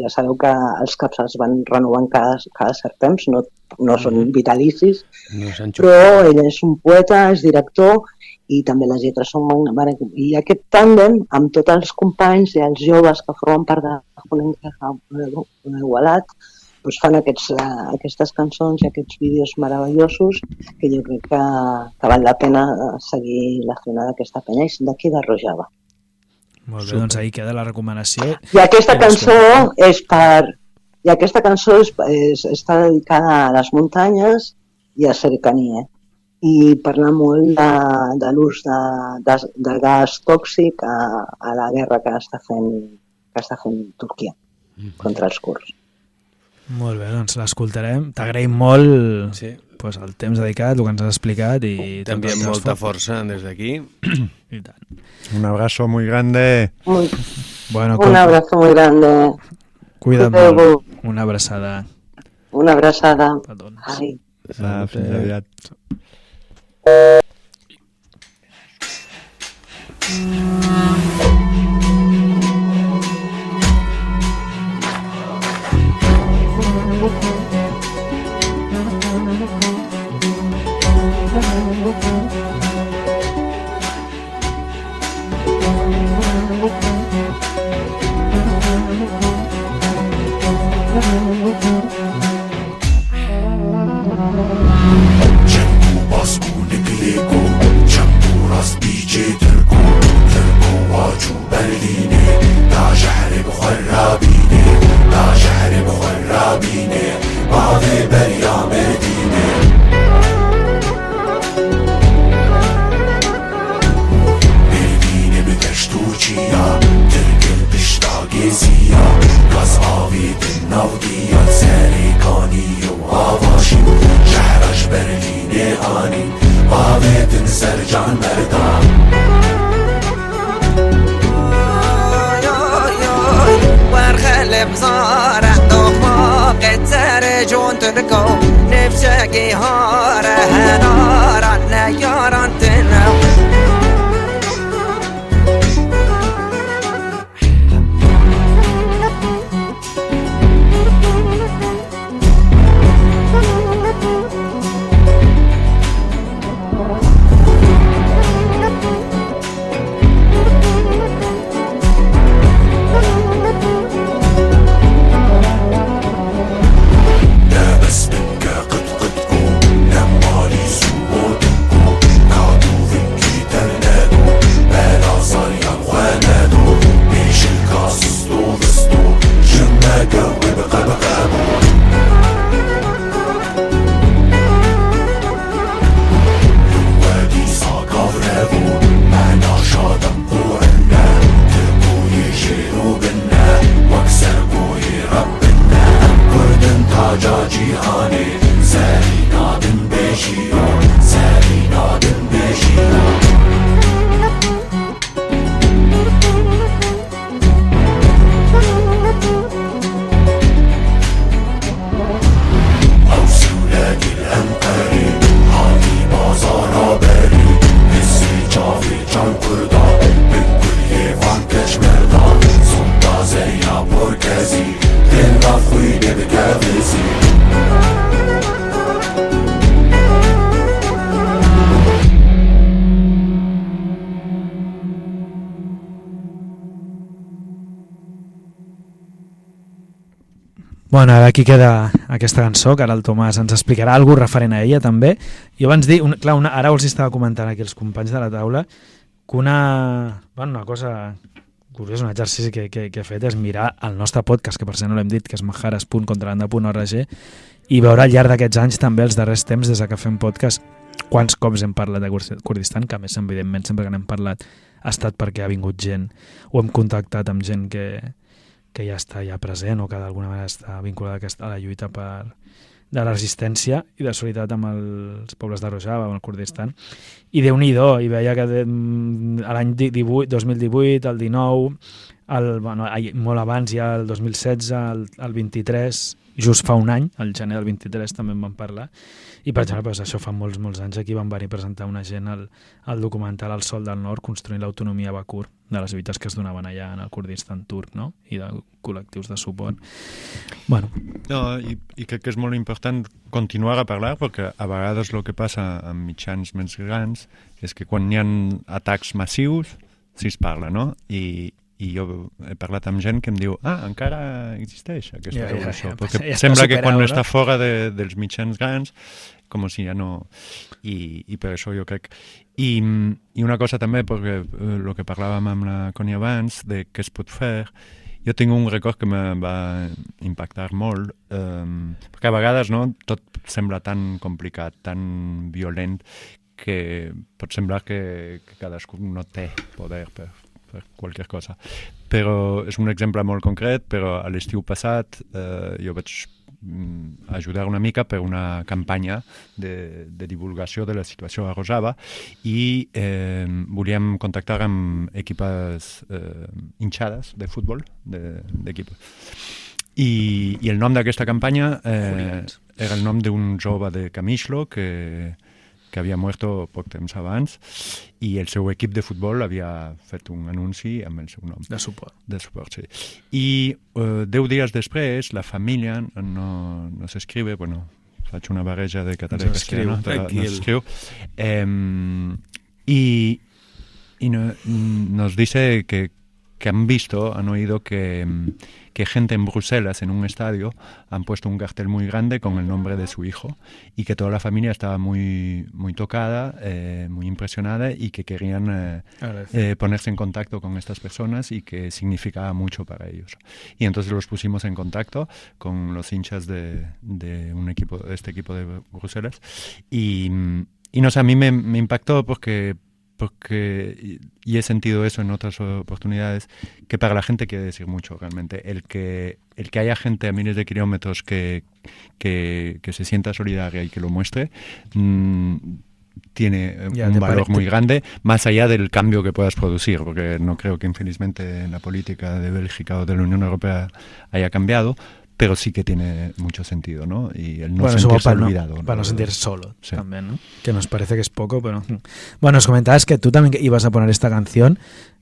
ja sabeu que els caps es van renovant cada, cada cert temps, no, no són vitalicis,
No,
però ell és un poeta, és director i també les lletres són molt... I aquest tàndem, amb tots els companys i els joves que formen part de Junen Igualat, doncs fan aquests, eh, aquestes cançons i aquests vídeos meravellosos que jo crec que, que val la pena eh, seguir la feina d'aquesta penya i d'aquí de Rojava.
Molt bé, doncs ahí queda la recomanació.
I aquesta
Gràcies.
cançó és per... I aquesta cançó és, és, està dedicada a les muntanyes i a cercania i parla molt de, de l'ús de, de, de gas tòxic a, a la guerra que està fent, que està fent Turquia contra els kurds.
Molt bé, doncs l'escoltarem. T'agraïm molt
sí.
pues, el temps dedicat, el que ens has explicat. i T'enviem
molta
fort.
força des d'aquí.
I tant.
Un abraço muy grande.
Muy...
Bueno,
Un abraço muy grande.
Cuida't
molt.
molt. Una abraçada.
Una abraçada.
Perdons.
Ai.
Fins aviat.
Mm. Queda aquesta cançó, que ara el Tomàs ens explicarà alguna referent a ella també. I abans dir, un, clar, una, ara us estava comentant aquí els companys de la taula, que una, bueno, una cosa curiosa, un exercici que, que, que he fet és mirar el nostre podcast, que per cert no l'hem dit, que és majares.contrabanda.org, i veure al llarg d'aquests anys també els darrers temps des que fem podcast quants cops hem parlat de Kur- Kurdistan, que a més, evidentment, sempre que n'hem parlat ha estat perquè ha vingut gent o hem contactat amb gent que, que ja està ja present o que d'alguna manera està vinculada a, la lluita per, de la resistència i de solidaritat amb els pobles de Rojava, amb el Kurdistan. I déu nhi i veia que de, mm, l'any di- 18 2018, el 19, el, bueno, molt abans ja el 2016, el, el 23, just fa un any, el gener del 23 també en vam parlar, i per exemple, doncs, això fa molts, molts anys aquí van venir a presentar una gent al, al documental El Sol del Nord, construint l'autonomia a Bakur, de les lluites que es donaven allà en el Kurdistan turc, no? i de col·lectius de suport. Bueno,
No, i, i crec que és molt important continuar a parlar perquè a vegades el que passa amb mitjans més grans és que quan hi ha atacs massius sí es parla, no? I, i jo he parlat amb gent que em diu ah, encara existeix aquesta
Ja, ja,
revolució.
ja,
perquè
ja
sembla que quan
no?
està fora de, dels mitjans grans com si ja no... I, i per això jo crec... I, i una cosa també, perquè eh, el que parlàvem amb la Connie abans, de què es pot fer, jo tinc un record que me va impactar molt, eh, perquè a vegades no, tot sembla tan complicat, tan violent, que pot semblar que, que cadascú no té poder per qualsevol cosa. Però és un exemple molt concret, però a l'estiu passat eh, jo vaig mm, ajudar una mica per una campanya de, de divulgació de la situació a Rojava i eh, volíem contactar amb equipes eh, hinchades de futbol, d'equip. De, I, I el nom d'aquesta campanya eh, era el nom d'un jove de Camixlo que, que havia muerto poc temps abans i el seu equip de futbol havia fet un anunci amb el seu nom
de suport.
de suport, sí. I eh, deu dies després, la família no, no s'escrive, bueno, faig una barreja de català i però no s'escriu. Eh, y y no- nos dice que, que han visto, han oído que, mm, que gente en Bruselas, en un estadio, han puesto un cartel muy grande con el nombre de su hijo y que toda la familia estaba muy, muy tocada, eh, muy impresionada y que querían eh, eh, ponerse en contacto con estas personas y que significaba mucho para ellos. Y entonces los pusimos en contacto con los hinchas de, de un equipo, de este equipo de Bruselas y, y no sé, a mí me, me impactó porque porque y he sentido eso en otras oportunidades que para la gente quiere decir mucho realmente. El que el que haya gente a miles de kilómetros que, que, que se sienta solidaria y que lo muestre mm, tiene eh,
Ya,
un valor muy grande más allá del cambio que puedas producir porque no creo que infelizmente en la política de Bélgica o de la Unión Europea haya cambiado pero sí que tiene mucho sentido, ¿no? Y el no
bueno,
sentirse
para no, para no sentirse solo
Sí.
también, ¿no? Que nos parece que es poco, pero... Bueno, nos comentabas que tú también ibas a poner esta canción,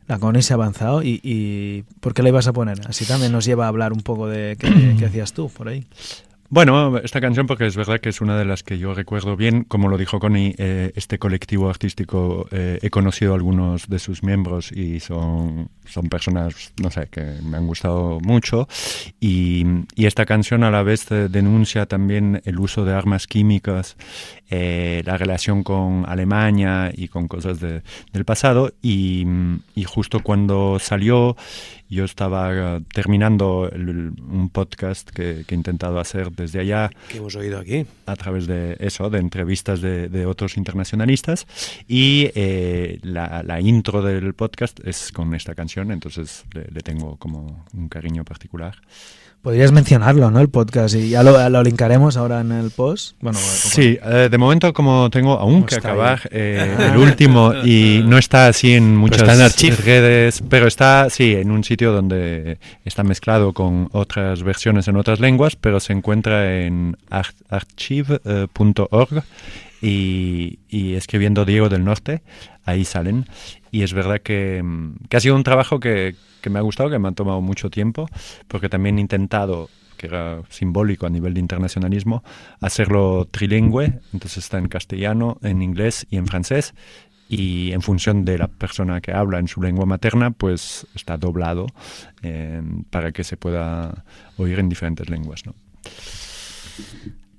la Connie se ha avanzado, y, y ¿por qué la ibas a poner? Así también nos lleva a hablar un poco de qué, qué hacías tú por ahí.
Bueno, esta canción porque es verdad que es una de las que yo recuerdo bien, como lo dijo Connie, eh, este colectivo artístico, eh, he conocido a algunos de sus miembros y son, son personas, no sé, que me han gustado mucho. Y, esta canción a la vez denuncia también el uso de armas químicas, eh, la relación con Alemania y con cosas de- del pasado. Y justo cuando salió yo estaba eh, terminando el- un podcast que, que he intentado hacer desde allá
Que hemos oído aquí.
a través de eso, de entrevistas de, de otros internacionalistas y eh, la, la intro del podcast es con esta canción, entonces le, le tengo como un cariño particular.
Podrías mencionarlo, ¿no? El podcast, y ya lo, lo linkaremos ahora en el post. Bueno,
Sí, eh, de momento como tengo aún que acabar eh, el último y no está así en muchas
está en Archive.
redes, pero está sí en un sitio donde está mezclado con otras versiones en otras lenguas, pero se encuentra en ar- archive.org y, y escribiendo Diego del Norte, ahí salen. Y es verdad que, que ha sido un trabajo que, que me ha gustado, que me ha tomado mucho tiempo, porque también he intentado que era simbólico a nivel de internacionalismo, hacerlo trilingüe, entonces está en castellano, en inglés y en francés, y en función de la persona que habla en su lengua materna, pues está doblado eh, para que se pueda oír en diferentes lenguas. ¿no?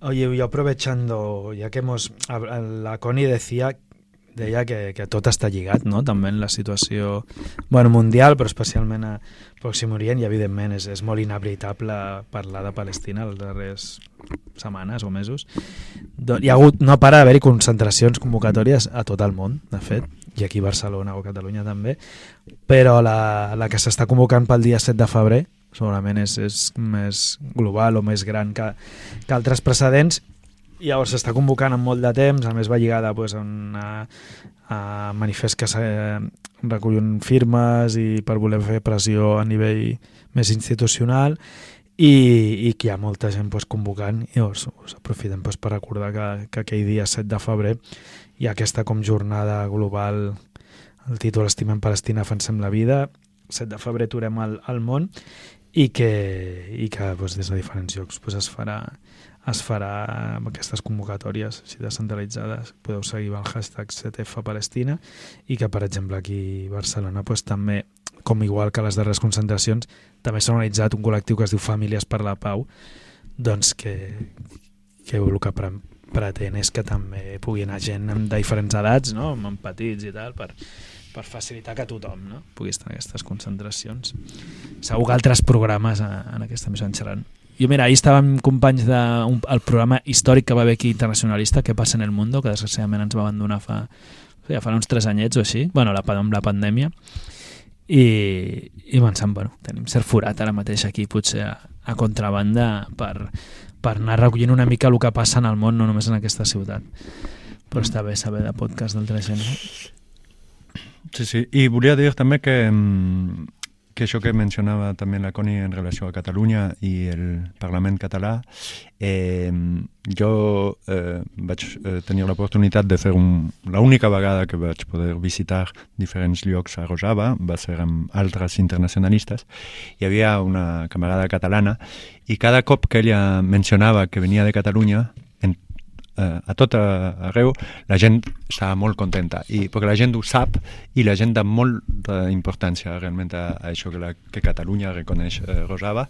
Oye, y aprovechando, ya que hemos... La Connie decía deia que, que tot està lligat, no? també en la situació bueno, mundial, però especialment a Pròxim Orient, i evidentment és, és molt inhabilitable parlar de Palestina les darreres setmanes o mesos. Hi ha hagut, no para d'haver-hi concentracions convocatòries a tot el món, de fet, i aquí a Barcelona o Catalunya també, però la, la que s'està convocant pel dia 7 de febrer segurament és, és més global o més gran que, que altres precedents i llavors s'està convocant en molt de temps, a més va lligada pues, a, una, a manifest que recullen firmes i per voler fer pressió a nivell més institucional i, i que hi ha molta gent pues, convocant i llavors us aprofitem pues, per recordar que, que aquell dia 7 de febrer hi ha aquesta com jornada global el títol Estimem Palestina, defensem la vida. 7 de febrer aturem el, el món i que, i que pues, des de diferents llocs pues, es farà es farà amb aquestes convocatòries així descentralitzades. Podeu seguir el hashtag CTF Palestina i que, per exemple, aquí a Barcelona pues, també, com igual que les darreres concentracions, també s'ha organitzat un col·lectiu que es diu Famílies per la Pau, doncs que, que el que pre pretén és que també pugui anar gent de diferents edats, no? amb petits i tal, per, per facilitar que tothom no? pugui estar en aquestes concentracions. Segur que altres programes en aquesta més en xerran jo, mira, ahir estàvem companys del el programa històric que va haver aquí internacionalista, que passa en el mundo, que desgraciadament ens va abandonar fa, ja fa uns tres anyets o així, bueno, la, amb la pandèmia, i, i pensant, bueno, tenim cert forat ara mateix aquí, potser a, a contrabanda, per, per anar recollint una mica el que passa en el món, no només en aquesta ciutat. Però està bé saber de podcast d'altra gent, no?
Sí, sí, i volia dir també que mm, que això que mencionava també la Coni en relació a Catalunya i el Parlament català, eh, jo eh, vaig eh, tenir l'oportunitat de fer un... L'única vegada que vaig poder visitar diferents llocs a Rojava va ser amb altres internacionalistes. Hi havia una camarada catalana i cada cop que ella mencionava que venia de Catalunya, eh, a tot arreu la gent està molt contenta. I perquè la gent ho sap i la gent da molta importància realment a, a això que, la, que Catalunya reconeix eh, Rosava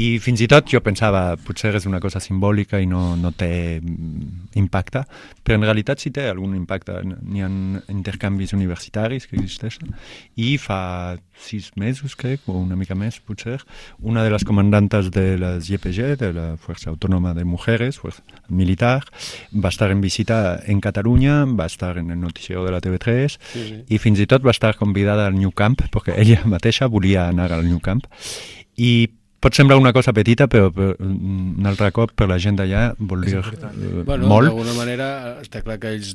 i fins i tot jo pensava potser és una cosa simbòlica i no, no té mm, impacte però en realitat sí té algun impacte. N'hi ha intercanvis universitaris que existeixen i fa sis mesos crec o una mica més potser una de les comandantes de les YPG de la Fuerza Autónoma de Mujeres militar va estar en visita en Catalunya, va estar en el noticiero de la TV3 sí, sí. i fins i tot va estar convidada al New Camp perquè ella mateixa volia anar al New Camp i pot semblar una cosa petita, però, però un altre cop per la gent d'allà vol dir uh, bueno, molt.
D'alguna manera està clar que ells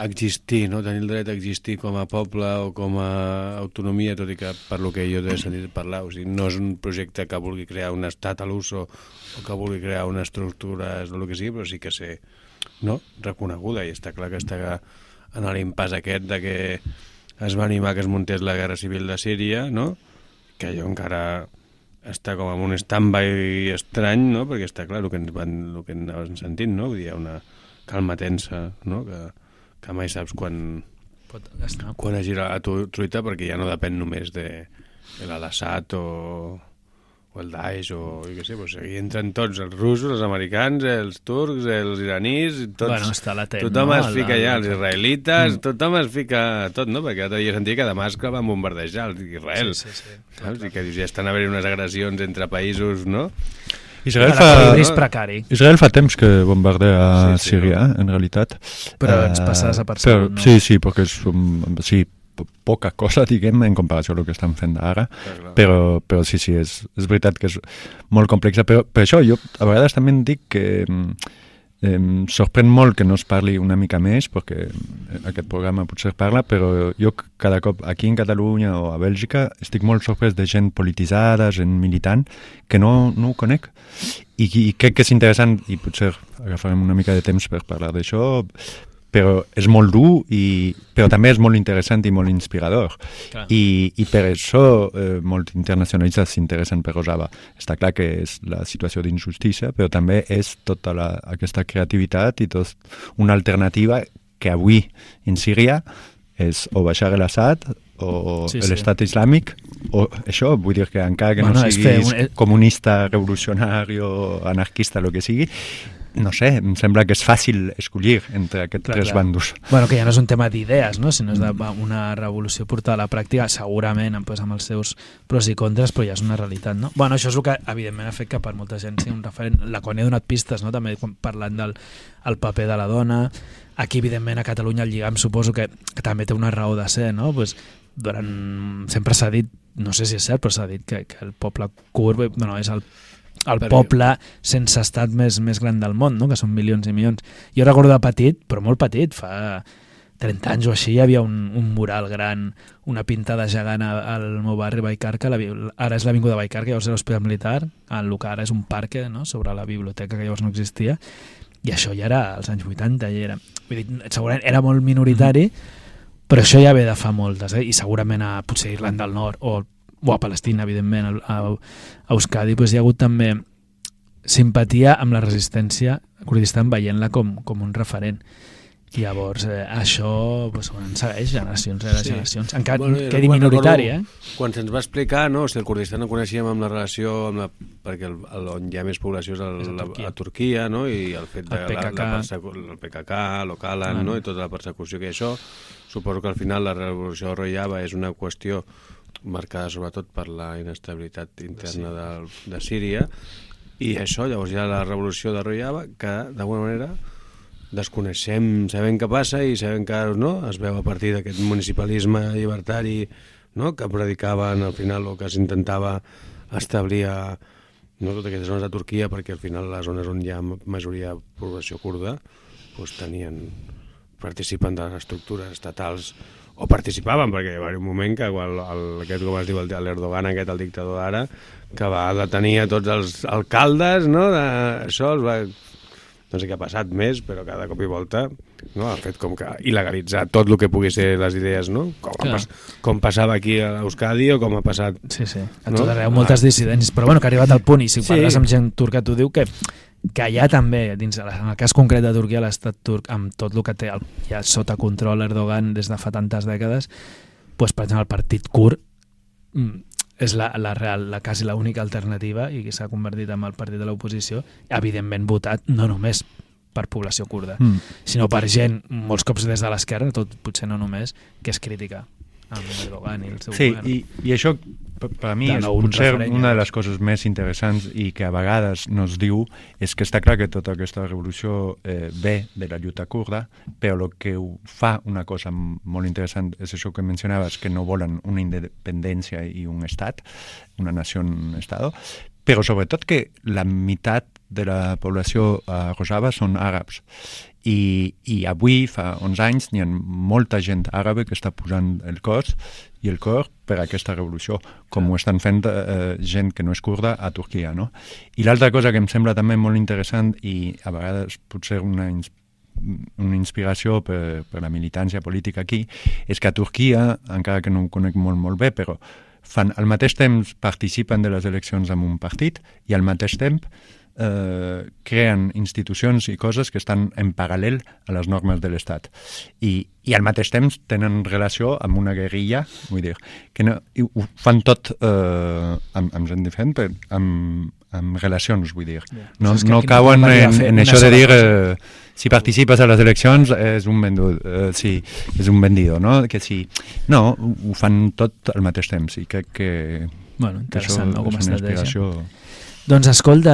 existir, no? tenir el dret a existir com a poble o com a autonomia, tot i que per lo que jo he sentit parlar, o sigui, no és un projecte que vulgui crear un estat a l'ús o, o que vulgui crear una estructura o el que sigui, però sí que ser no? reconeguda i està clar que està en l'impàs aquest de que es va animar que es muntés la guerra civil de Síria, no? que jo encara està com en un stand-by estrany, no? perquè està clar el que ens van, el que ens sentint, no? Vull dir, hi ha una calma tensa, no? que, que mai saps quan,
Pot estar.
quan es gira la truita, perquè ja no depèn només de, de l'Alassat o, o el Daesh o jo què sé, doncs aquí entren tots, els russos, els americans, els turcs, els iranis, tots,
bueno, està latent,
tothom
no?
es fica allà, els israelites,
Mm.
tothom es fica tot, no? Perquè l'altre dia sentia que Damasc van bombardejar Israel.
Sí, sí, sí.
Saps? I que dius, ja estan haver unes agressions entre països, no?
Israel fa,
és precari.
Israel fa temps que bombardea
Sí, sí,
Síria, en realitat.
Però ens
Eh,
passa desapercebut,
però-
no?
Sí, sí, perquè és um, sí, poca cosa, diguem, en comparació al que estan fent ara,
clar.
però, però sí, sí, és, és veritat que és molt complexa, però per això jo a vegades també dic que mm, em sorprèn molt que no es parli una mica més, perquè aquest programa potser parla, però jo cada cop aquí en Catalunya o a Bèlgica estic molt sorprès de gent polititzada, gent militant, que no, no ho conec. I, I crec que és interessant, i potser agafarem una mica de temps per parlar d'això, però és molt dur, i, però també és molt interessant i molt inspirador.
Clar.
I, I per això eh, molts internacionalistes s'interessen per Rojava. Està clar que és la situació d'injustícia, però també és tota la, aquesta creativitat i tot una alternativa que avui en Síria és o baixar l'Assad o
Sí, sí.
l'estat islàmic o això, vull dir que encara que
Bueno,
no siguis
un-
comunista, revolucionari o anarquista, el que sigui, no sé, em sembla que és fàcil escollir entre aquests
Clar,
tres
clar.
bandos.
Bueno, que ja no és un tema d'idees, no? sinó és de, una revolució portada a la pràctica, segurament pues, amb els seus pros i contres, però ja és una realitat. No? Bueno, això és el que, evidentment, ha fet que per molta gent sigui un referent. La Connie ha donat pistes, no? també quan- parlant del el paper de la dona. Aquí, evidentment, a Catalunya el lligam suposo que, que també té una raó de ser, no? Pues, durant... Sempre s'ha dit, no sé si és cert, però s'ha dit que, que el poble kurd no, és el el
Perquè-
poble sense estat més, més gran del món, no? que són milions i milions. Jo recordo de petit, però molt petit, fa 30 anys o així, hi havia un, un mural gran, una pintada gegant al meu barri, Baicarca, la, ara és l'Avinguda Baicarca, llavors era l'Hospital Militar, el que ara és un parc no? sobre la biblioteca que llavors no existia, i això ja era als anys 80, ja era, vull dir, segurament era molt minoritari, però això ja ve de fa moltes, eh? i segurament a potser Irlanda del Nord o, o a Palestina, evidentment, a, a, Euskadi, doncs hi ha hagut també simpatia amb la resistència Kurdistan veient-la com, com un referent. I llavors eh, això doncs, ens segueix generacions rere
Sí.
generacions. Encara
Bueno,
quedi minoritari, eh?
Quan se'ns va explicar, no, si el Kurdistan el coneixíem amb la relació, amb la, perquè el, el, on hi ha més població és, el,
És a
la,
Turquia.
a Turquia, no? i el fet de
El
la,
PKK.
la persecu el PKK, l'Ocalan,
Bueno.
no? i tota la persecució que hi ha això, suposo que al final la revolució de Rojava és una qüestió marcada sobretot per la inestabilitat interna de, de Síria, i això, llavors hi ha la revolució de Rojava, que d'alguna manera desconeixem, sabem què passa i sabem que no, es veu a partir d'aquest municipalisme llibertari no, que predicaven al final o que s'intentava establir a no, totes aquestes zones de Turquia perquè al final les zones on hi ha majoria de població kurda doncs tenien participen de les estructures estatals o participaven, perquè hi va haver un moment que el, el, aquest, com es diu, l'Erdogan, aquest, el dictador d'ara, que va detenir a tots els alcaldes, no?, de, això els va no sé què ha passat més, però cada cop i volta no, ha fet com que il·legalitzar tot el que pugui ser les idees, no? Com, ha
Clar.
pas, com passava aquí a Euskadi o com ha passat...
Sí, sí. A
No?
tot arreu, moltes dissidències. Però bueno, que ha arribat al punt, i si
Sí.
parles amb gent turca, t'ho diu que que allà també, dins, en el cas concret de Turquia, l'estat turc, amb tot el que té el, ja sota control Erdogan des de fa tantes dècades, doncs, per exemple, el partit kurd mm, és la, la real, la quasi l'única alternativa i que s'ha convertit en el partit de l'oposició, evidentment votat no només per població kurda,
Mm.
sinó per gent, molts cops des de l'esquerra, tot potser no només, que és crítica amb Erdogan i el seu
Sí,
govern.
i, i això per, per a mi és potser
referent,
una de les coses més interessants i que a vegades no es diu és que està clar que tota aquesta revolució eh, ve de la lluita kurda, però el que ho fa una cosa molt interessant és això que mencionaves, que no volen una independència i un estat, una nació, un estado, però sobretot que la meitat de la població a Rojava són àrabs i, i avui, fa 11 anys, n'hi ha molta gent àrabe que està posant el cos i el cor per a aquesta revolució, com ho estan fent eh, gent que no és kurda a Turquia. No? I l'altra cosa que em sembla també molt interessant i a vegades potser una, ins una inspiració per, per la militància política aquí, és que a Turquia, encara que no ho conec molt, molt bé, però fan, al mateix temps participen de les eleccions amb un partit i al mateix temps eh, creen institucions i coses que estan en paral·lel a les normes de l'Estat. I, I al mateix temps tenen relació amb una guerrilla, vull dir, que no, i ho fan tot eh, amb, amb gent diferent, però amb, amb relacions, vull dir. No, no cauen en, en això de dir eh, si participes a les eleccions és un vendut, eh, sí, és un vendido, no? Que sí. No, ho fan tot al mateix temps i crec que,
Bueno, interessant, no, com estratègia.
inspiració...
Doncs escolta,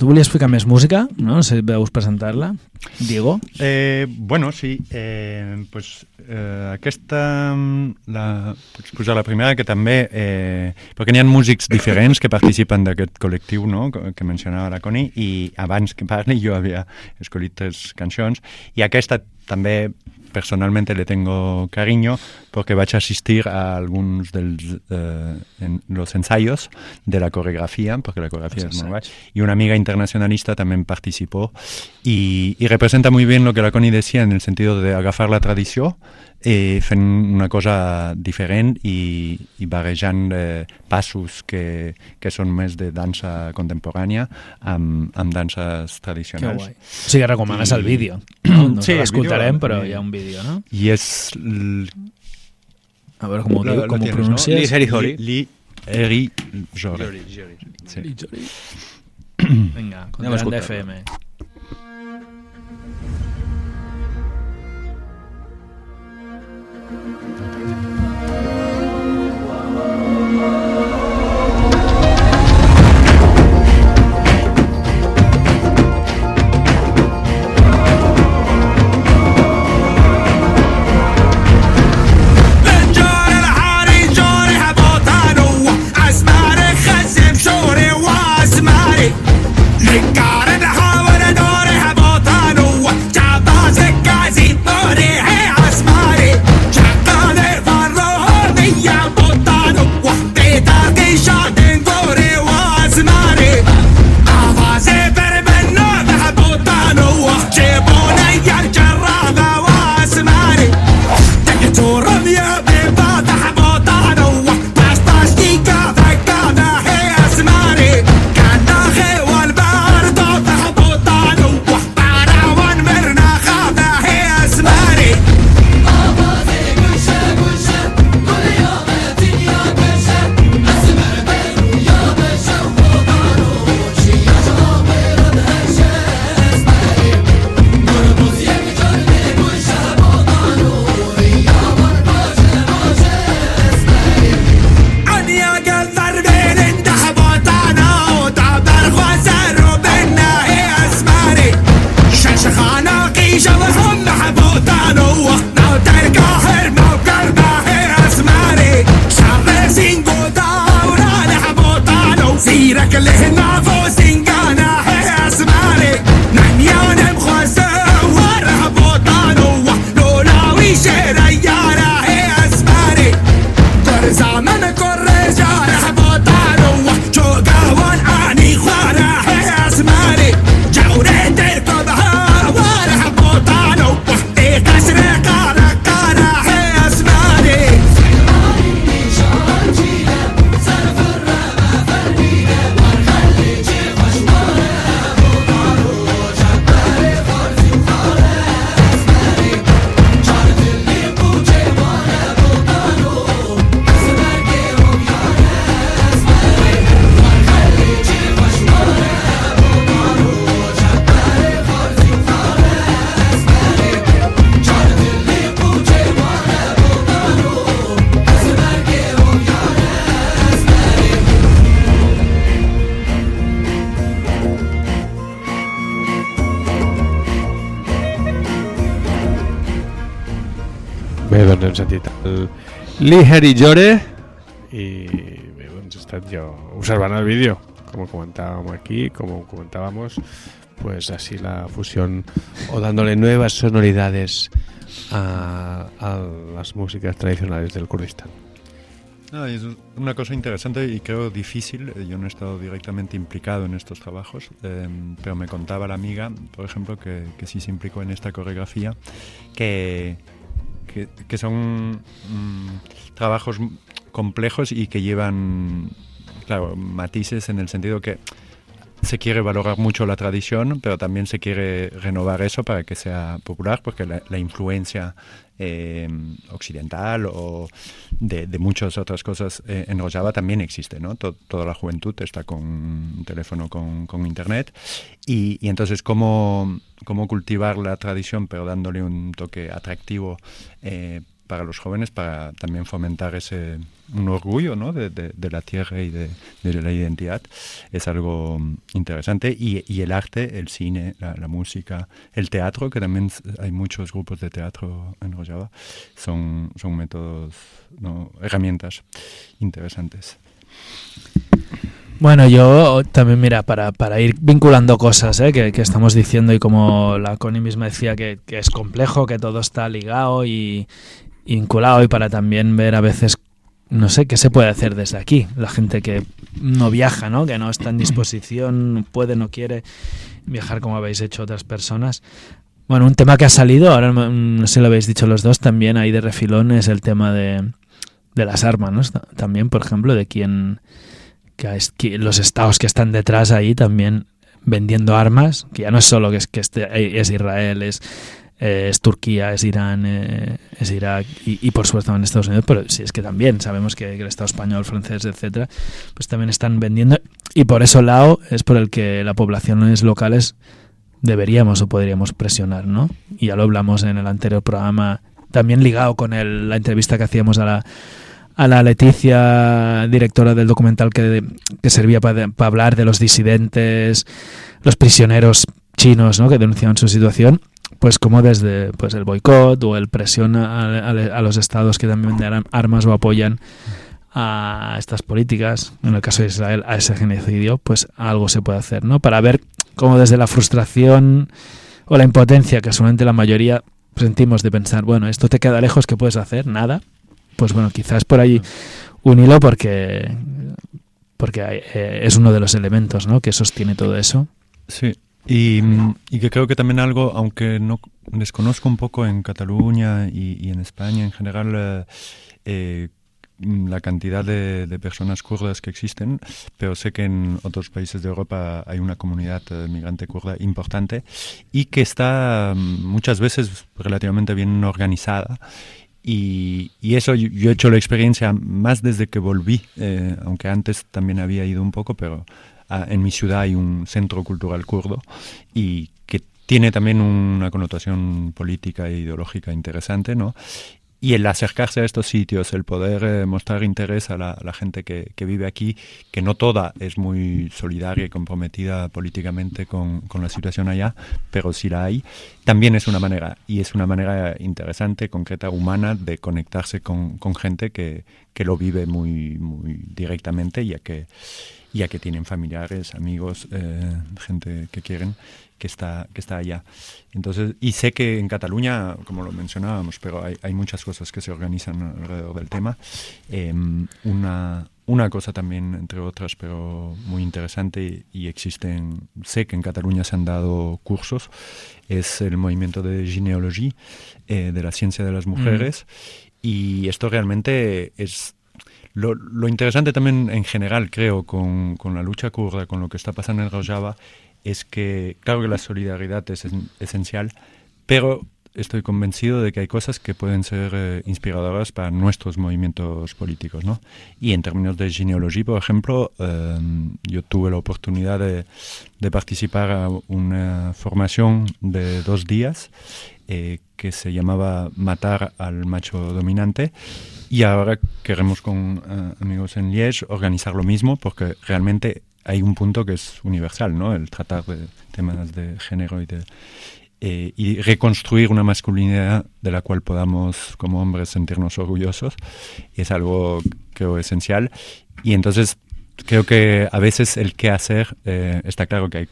tu volies explicar més música, no? No sé si veus presentar-la. Diego?
Eh, bueno, sí. Eh, pues, eh, aquesta, mm, la, pots posar la primera, que també... Eh, perquè n'hi ha músics diferents que participen d'aquest col·lectiu no? que mencionava la Connie, i abans que parli jo havia escollit tres cançons, i aquesta també personalment le tengo cariño porque vaig assistir a alguns dels eh, en los ensayos de la coreografía, porque la coreografía
Los
es muy guay, y una amiga internacionalista también participó. Y, y representa muy bien lo que la Connie decía en el sentido de agafar la tradició eh, fent una cosa diferent i, i barrejant eh, passos que, que són més de dansa contemporània amb, amb danses
Que
tradicionals.
guai. O sigui, recomanes
I-
el vídeo. No, no
Sí,
l'escoltarem, però hi ha un vídeo, no?
I és... l-
A veure com ho, diu, com ho
tienes, ¿no?
pronuncies.
Li Heri Hori.
Li Eri Jore. Sí.
Vinga,
escoltar-lo.
d'FM.
Sentit el Liheri Jore i bé, doncs he estat el vídeo, com ho comentàvem aquí, com ho comentábamos, pues así la fusión o dándole nuevas sonoridades a, a las músicas tradicionales del Kurdistán.
No, es una cosa interesante y creo difícil. Yo no he estado directamente implicado en estos trabajos, eh, pero me contaba la amiga, por ejemplo, que, que sí se implicó en esta coreografía, que, que, son mm, trabajos complejos y que llevan, claro, matices en el sentido que se quiere valorar mucho la tradición, pero también se quiere renovar eso para que sea popular, porque la influencia eh, occidental o de, muchas otras cosas eh, en Rojava también existe, ¿no? To- toda la juventud está con un teléfono con, con internet y, y entonces cómo, cómo cultivar la tradición pero dándole un toque atractivo eh, para los jóvenes para también fomentar ese un orgullo ¿no? de, la tierra y de, de, la identidad es algo mm, interesante y, y el arte, el cine, la, la, música, el teatro, que también hay muchos grupos de teatro en Rojava, son, son métodos, herramientas interesantes.
Bueno, yo también, mira, para, para ir vinculando cosas ¿eh? que, que, estamos diciendo y como la Connie misma decía que, es complejo, que todo está ligado y vinculado y para también ver a veces no sé qué se puede hacer desde aquí. La gente que no viaja, ¿no? que no está en disposición, puede, no quiere viajar como habéis hecho otras personas. Bueno, un tema que ha salido, ahora no sé si lo habéis dicho los dos, también ahí de refilón es el tema de, de las armas, ¿no? También, por ejemplo, de quién, que, es, los estados que están detrás ahí también vendiendo armas, que ya no es solo que es, que este, es Israel, es
eh, es Turquía, es Irán, eh, es Irak y, por supuesto en Estados Unidos, pero sí es que también sabemos que, el Estado español, francés, etcétera, pues también están vendiendo y por eso Lao es por el que las poblaciones locales deberíamos o podríamos presionar, ¿no? Y ya lo hablamos en el anterior programa, también ligado con el, la entrevista que hacíamos a la a la Leticia, directora del documental que, que servía para pa hablar de los disidentes, los prisioneros chinos ¿no? que denunciaban su situación, pues como desde pues el boicot o el presión a, a, a los estados que también dan armas o apoyan a estas políticas, en el caso de Israel, a ese genocidio, pues algo se puede hacer, ¿no? Para ver cómo desde la frustración o la impotencia que solamente la mayoría sentimos de pensar, bueno, esto te queda lejos, ¿qué puedes hacer? Nada. Pues bueno, quizás por ahí un hilo porque porque eh, es uno de los elementos ¿no? que sostiene todo eso.
Sí, y, que creo que también algo, aunque no desconozco un poco en Cataluña y, en España en general, eh, eh, la cantidad de, de, personas kurdas que existen, pero sé que en otros países de Europa hay una comunidad eh, migrante kurda importante y que está muchas veces relativamente bien organizada. Y, eso yo, yo, he hecho la experiencia más desde que volví, aunque antes también había ido un poco, pero en mi ciudad hay un centro cultural kurdo y que tiene también una connotación política e ideológica interesante, ¿no? y el acercarse a estos sitios, el poder eh, mostrar interés a la, a la gente que, que, vive aquí, que no toda es muy solidaria y comprometida políticamente con, con, la situación allá, pero sí la hay, también es una manera, y es una manera interesante, concreta, humana, de conectarse con, con gente que, que, lo vive muy, muy directamente, ya que, ya que tienen familiares, amigos, eh, gente que quieren que está, que está allá. Entonces, y sé que en Cataluña, como lo mencionábamos, pero hay, hay muchas cosas que se organizan alrededor del tema. Eh, una, una cosa también, entre otras, pero muy interesante y existen, sé que en Cataluña se han dado cursos, es el movimiento de genealogía, eh, de la ciencia de las mujeres. Mm. Y esto realmente es lo, lo, interesante también en general, creo, con, la lucha kurda, con lo que está pasando en Rojava, es que, claro que la solidaridad es esencial, pero estoy convencido de que hay cosas que pueden ser eh, inspiradoras para nuestros movimientos políticos, ¿no? Y en términos de genealogía, por ejemplo, eh, yo tuve la oportunidad de, de, participar a una formación de dos días eh, que se llamaba Matar al macho dominante y ahora queremos con uh, amigos en Liège organizar lo mismo porque realmente hay un punto que es universal, ¿no? El tratar de temas de género y de eh, y reconstruir una masculinidad de la cual podamos como hombres sentirnos orgullosos es algo creo esencial y entonces creo que a veces el qué hacer eh, está claro que hay,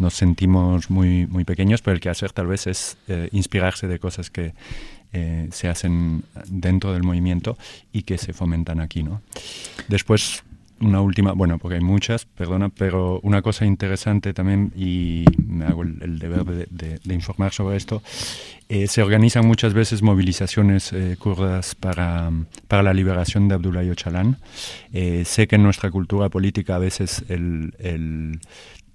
nos sentimos muy muy pequeños pero el qué hacer tal vez es eh, inspirarse de cosas que eh, se hacen dentro del movimiento y que se fomentan aquí, ¿no? Después, una última, bueno, porque hay muchas, perdona, pero una cosa interesante también, y me hago el, deber de, informar sobre esto, eh, se organizan muchas veces movilizaciones eh, kurdas para, para, la liberación de Abdullah Öcalan. Sé que en nuestra cultura política a veces el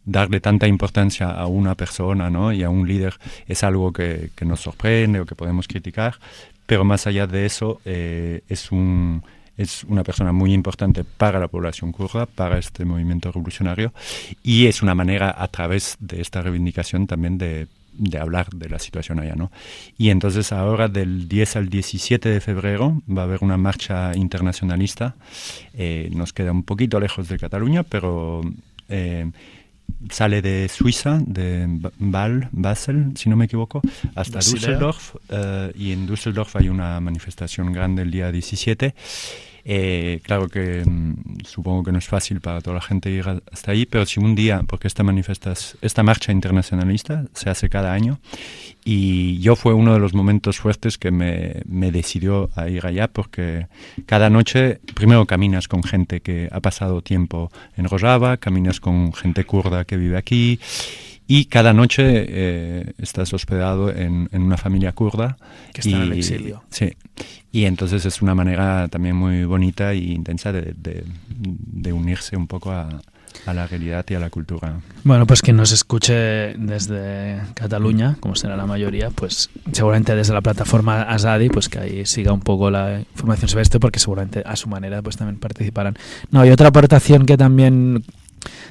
darle tanta importancia a una persona ¿no? y a un líder es algo que, que, nos sorprende o que podemos criticar, pero más allá de eso eh, es, un, es una persona muy importante para la población kurda, para este movimiento revolucionario y es una manera a través de esta reivindicación también de de hablar de la situación allá, ¿no? Y entonces ahora del 10 al 17 de febrero va a haber una marcha internacionalista. Eh, nos queda un poquito lejos de Cataluña, pero eh, sale de Suiza, de Bal, Basel, si no me equivoco, hasta. Düsseldorf. Uh, y en Düsseldorf hay una manifestación grande el día 17. Eh, claro que mmm, supongo que no es fácil para toda la gente ir hasta ahí, pero si un día, porque esta manifestación, esta marcha internacionalista se hace cada año, y yo fue uno de los momentos fuertes que me, me decidió a ir allá, porque cada noche primero caminas con gente que ha pasado tiempo en Rojava, caminas con gente kurda que vive aquí, y cada noche eh, estás hospedado en, en, una familia kurda.
Que está
y,
en el exilio.
Sí. Y entonces es una manera también muy bonita e intensa de, de, de unirse un poco a, a la realidad y a la cultura.
Bueno, pues quien nos escuche desde Cataluña, como será la mayoría, pues seguramente desde la plataforma Asadi, pues que ahí siga un poco la información sobre esto, porque seguramente a su manera pues también participarán. No, y otra aportación que también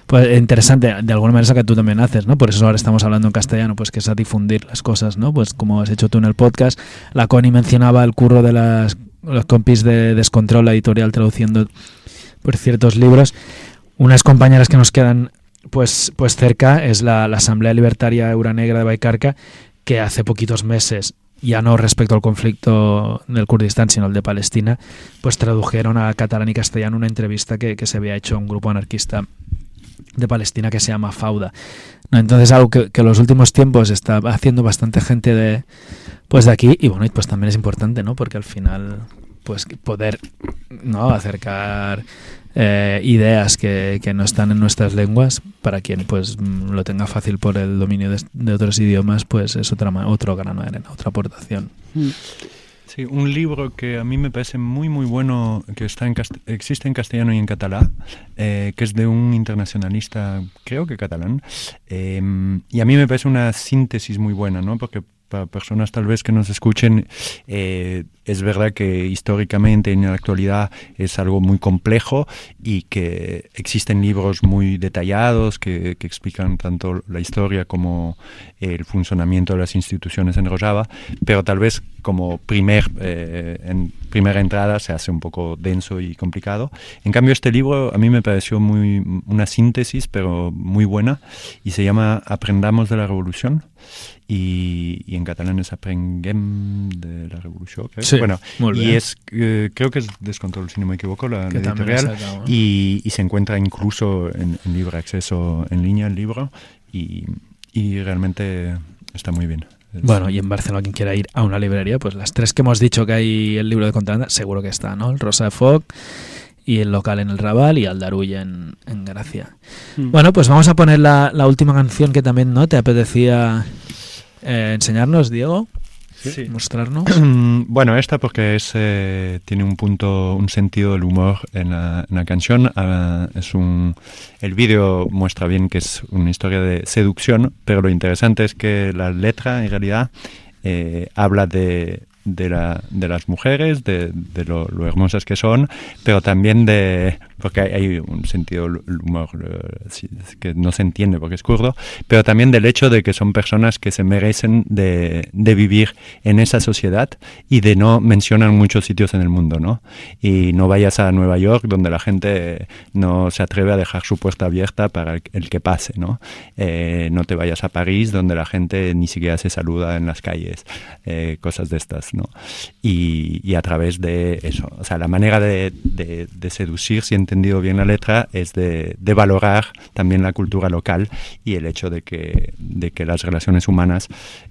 pues interesante, de alguna manera que tú también haces, ¿no? Por eso ahora estamos hablando en castellano, pues que es a difundir las cosas, ¿no? Pues como has hecho tú en el podcast, la Connie mencionaba el curro de las los compis de Descontrol, la editorial, traduciendo por ciertos libros. Unas compañeras que nos quedan pues, pues cerca es la, la Asamblea Libertaria Euranegra de Baicarca, que hace poquitos meses ya no respecto al conflicto del Kurdistán, sino el de Palestina, pues tradujeron a catalán y castellano una entrevista que, que se había hecho a un grupo anarquista de Palestina que se llama Fauda. Entonces algo que, en los últimos tiempos está haciendo bastante gente de pues de aquí y bueno, pues también es importante, ¿no? Porque al final pues poder acercar eh, ideas que, que no están en nuestras lenguas para quien pues mm, lo tenga fácil por el dominio de, otros idiomas pues es otra otro grano de arena, otra aportación.
Sí, un libro que a mí me parece muy muy bueno, que está en existe en castellano y en catalán, eh, que es de un internacionalista, creo que catalán, eh, y a mí me parece una síntesis muy buena, ¿no? Porque para personas tal vez que nos escuchen, eh, es verdad que históricamente en la actualidad es algo muy complejo y que existen libros muy detallados que, que explican tanto la historia como el funcionamiento de las instituciones en Rojava, pero tal vez como primer, eh, en primera entrada se hace un poco denso y complicado. En cambio, este libro a mí me pareció muy una síntesis, pero muy buena, y se llama Aprendamos de la Revolución. Y, y en catalán es Aprenguem de la Revolución. creo.
Sí,
bueno,
muy
y
bien.
es, eh, creo que es Descontrol, si no me equivoco, la, editorial.
ha sacado, ¿no?
Y, y se encuentra incluso en, en libre acceso en línea el libro y, y realmente está muy bien. Es-
Bueno, y en Barcelona quien quiera ir a una librería, pues las tres que hemos dicho que hay el libro de contrabanda, seguro que está, ¿no? El Rosa de Foc y el local en el Raval y Aldarull en, en Gracia. Bueno, pues vamos a poner la, la última canción que también no te apetecía eh, enseñarnos, Diego,
Sí.
mostrarnos.
Bueno, esta porque es, eh, tiene un punto, un sentido del humor en la, en la canción. Ah, es un, el vídeo muestra bien que es una historia de seducción, pero lo interesante es que la letra en realidad eh, habla de, de, la, de las mujeres, de, de lo, hermosas que son, pero también de, porque hay, un sentido humor eh, que no se entiende porque es kurdo, pero también del hecho de que son personas que se merecen de, de vivir en esa sociedad y de no mencionan muchos sitios en el mundo, ¿no? Y no vayas a Nueva York donde la gente no se atreve a dejar su puerta abierta para el, el que pase, ¿no? Eh, no te vayas a París donde la gente ni siquiera se saluda en las calles, eh, cosas de estas, ¿no? Y, y, a través de eso, o sea, la manera de, de, de seducir, si he entendido bien la letra, es de, de, valorar también la cultura local y el hecho de que, de que las relaciones humanas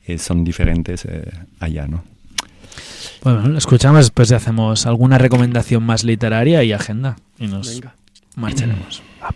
eh, son diferentes eh, allá, ¿no?
Bueno, lo escuchamos después y hacemos alguna recomendación más literaria y agenda. Y nos
Venga.
marcharemos. Ah,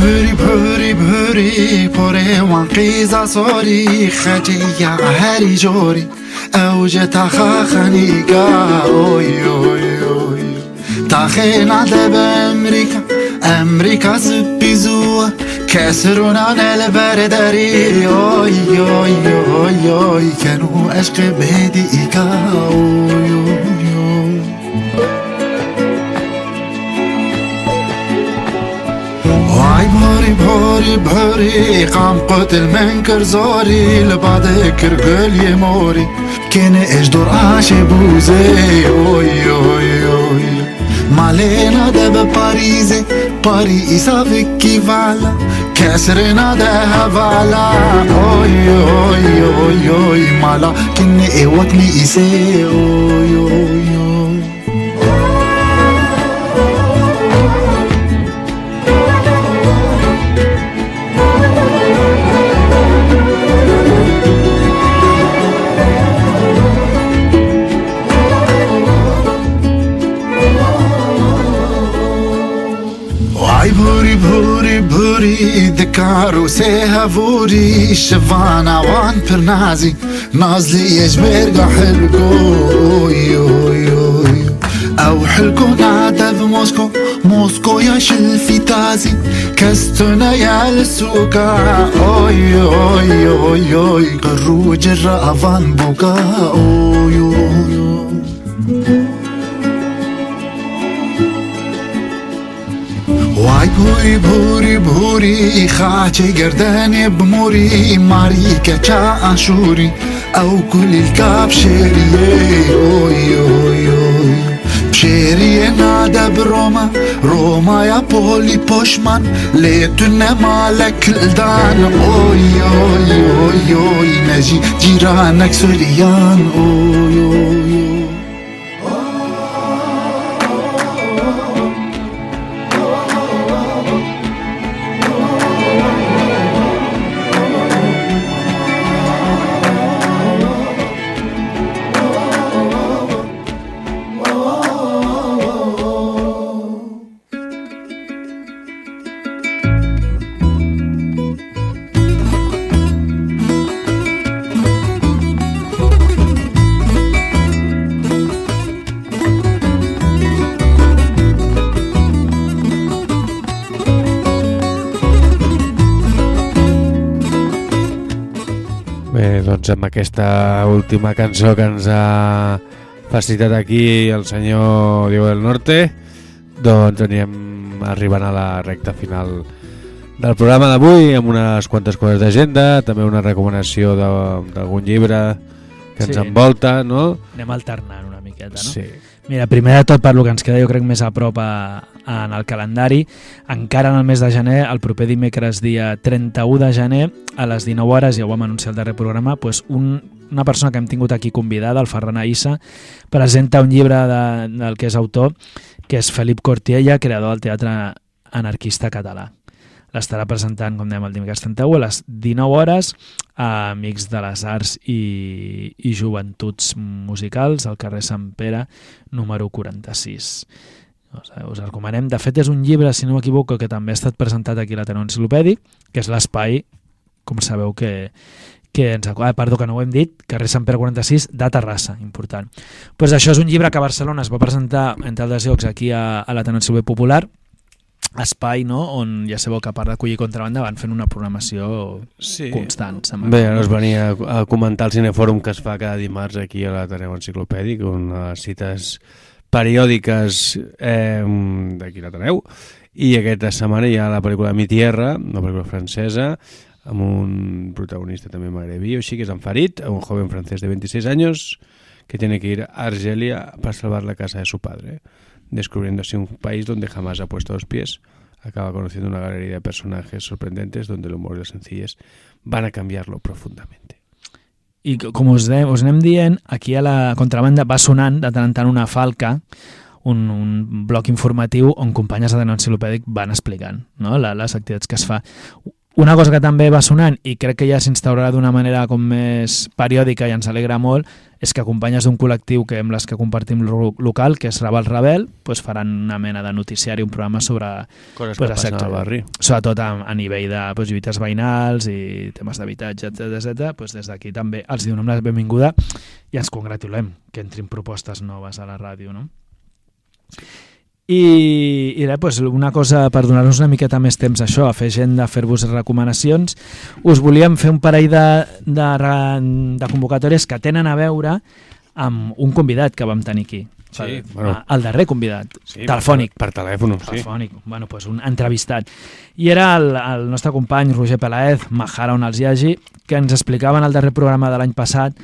پوری پوری پوری پوری وان قیزا سوری خجی یا هری جوری اوج تخا خنیگا اوی اوی اوی تخین عده به امریکا امریکا کسرونا نل برداری اوی اوی اوی اوی کنو عشق بدی اوی اوی اوی بهوري بهوري قام قتل منكر زوري لبعضك رجل يموري كان دور عاشي بوزي؟ أوي أوي أوي. مالينا دب باريزي باريس افيك فالا كسرنا ده فالا أوي أوي أوي أوي. مالا كني ايوك لي إيه أوي أوي. کارو سه هفوری شبان آوان پر نازی نازلی یج برگا حلگو أو حلگو نادا و موسکو موسکو یا شلفی تازی. کس تو نیال سوکا اوی اوی اوی اوی. قروج را آوان بوکا اوی اوی. وای بوری بوری بوری خاچه گردن بموری ماری کچا انشوری او کل الكاب شیریه اوی اوی اوی شیریه ناده بروما روما یا پولی پشمن لیتون مالک الدان اوی اوی اوی اوی نجی جیرانک سوریان اوی
Doncs amb aquesta última cançó que ens ha facilitat aquí el senyor Diego del Norte, doncs anirem arribant a la recta final del programa d'avui amb unes quantes coses d'agenda, també una recomanació de- d'algun llibre que ens
Sí.
envolta, no?
Anem alternant una miqueta, no?
Sí.
Mira, primer de tot, per lo que ens queda, jo crec més a prop a, en el calendari, encara en el mes de gener, el proper dimecres dia 31 de gener, a les 19 hores, ja ho vam anunciar al darrer programa, pues un, una persona que hem tingut aquí convidada, el Ferran Aissa, presenta un llibre de, del que és autor, que és Felip Cortiella, creador del teatre anarquista català. L'estarà presentant, com dèiem, el dimecres 31 a les 19 hores a Amics de les Arts i, i Joventuts Musicals al carrer Sant Pere número 46. Us, us el recomanem. De fet, és un llibre, si no m'equivoco, que també ha estat presentat aquí a l'Ateneu Enciclopèdic, que és l'espai, com sabeu, que, que ens... Ah, perdó, que no ho hem dit, carrer Sant Pere 46, de Terrassa, important. pues això és un llibre que a Barcelona es va presentar, entre altres llocs, aquí a, a l'Ateneu Enciclopèdic Popular, espai no? on ja sabeu que a part d'acollir contrabanda van fent una programació
Sí.
constant.
Bé, ara us venia a comentar el cinefòrum que es fa cada dimarts aquí a l'Ateneu Enciclopèdic, on les cites periòdiques eh, d'aquí a l'Ateneu, i aquesta setmana hi ha la pel·lícula Mi Tierra, una pel·lícula francesa, amb un protagonista també magrebí, així que és en Farid, un joven francés de 26 años que tiene que ir a Argelia para salvar la casa de su padre, descubriendo así un país donde jamás ha puesto los pies. Acaba conociendo una galería de personajes sorprendentes donde el humor y la sencillez van a cambiarlo profundamente.
I com us, de, us anem dient, aquí a la contrabanda va sonant de tant en tant una falca, un, un bloc informatiu on companyes de l'enciclopèdic van explicant no? la, les activitats que es fa. Una cosa que també va sonant i crec que ja s'instaurarà d'una manera com més periòdica i ens alegra molt és que companyes d'un col·lectiu que amb les que compartim lo- local, que és Raval Rebel, pues faran una mena de noticiari, un programa sobre
Coses
Pues
que passen al barri.
sobretot a, a nivell de pues, lluites veïnals i temes d'habitatge, etc etc. Pues des d'aquí també els donem la benvinguda i ens congratulem que entrin propostes noves a la ràdio, no? I, i res, pues, una cosa per donar-nos una miqueta més temps a això, a fer agenda, a fer-vos recomanacions, us volíem fer un parell de, de, de convocatòries que tenen a veure amb un convidat que vam tenir aquí.
Sí,
el,
bueno.
el darrer convidat,
Sí,
telefònic.
Per, per telèfon, sí.
telefònic, bueno, pues un entrevistat. I era el, el nostre company Roger Pelaez, Mahara on els hi hagi, que ens explicava en el darrer programa de l'any passat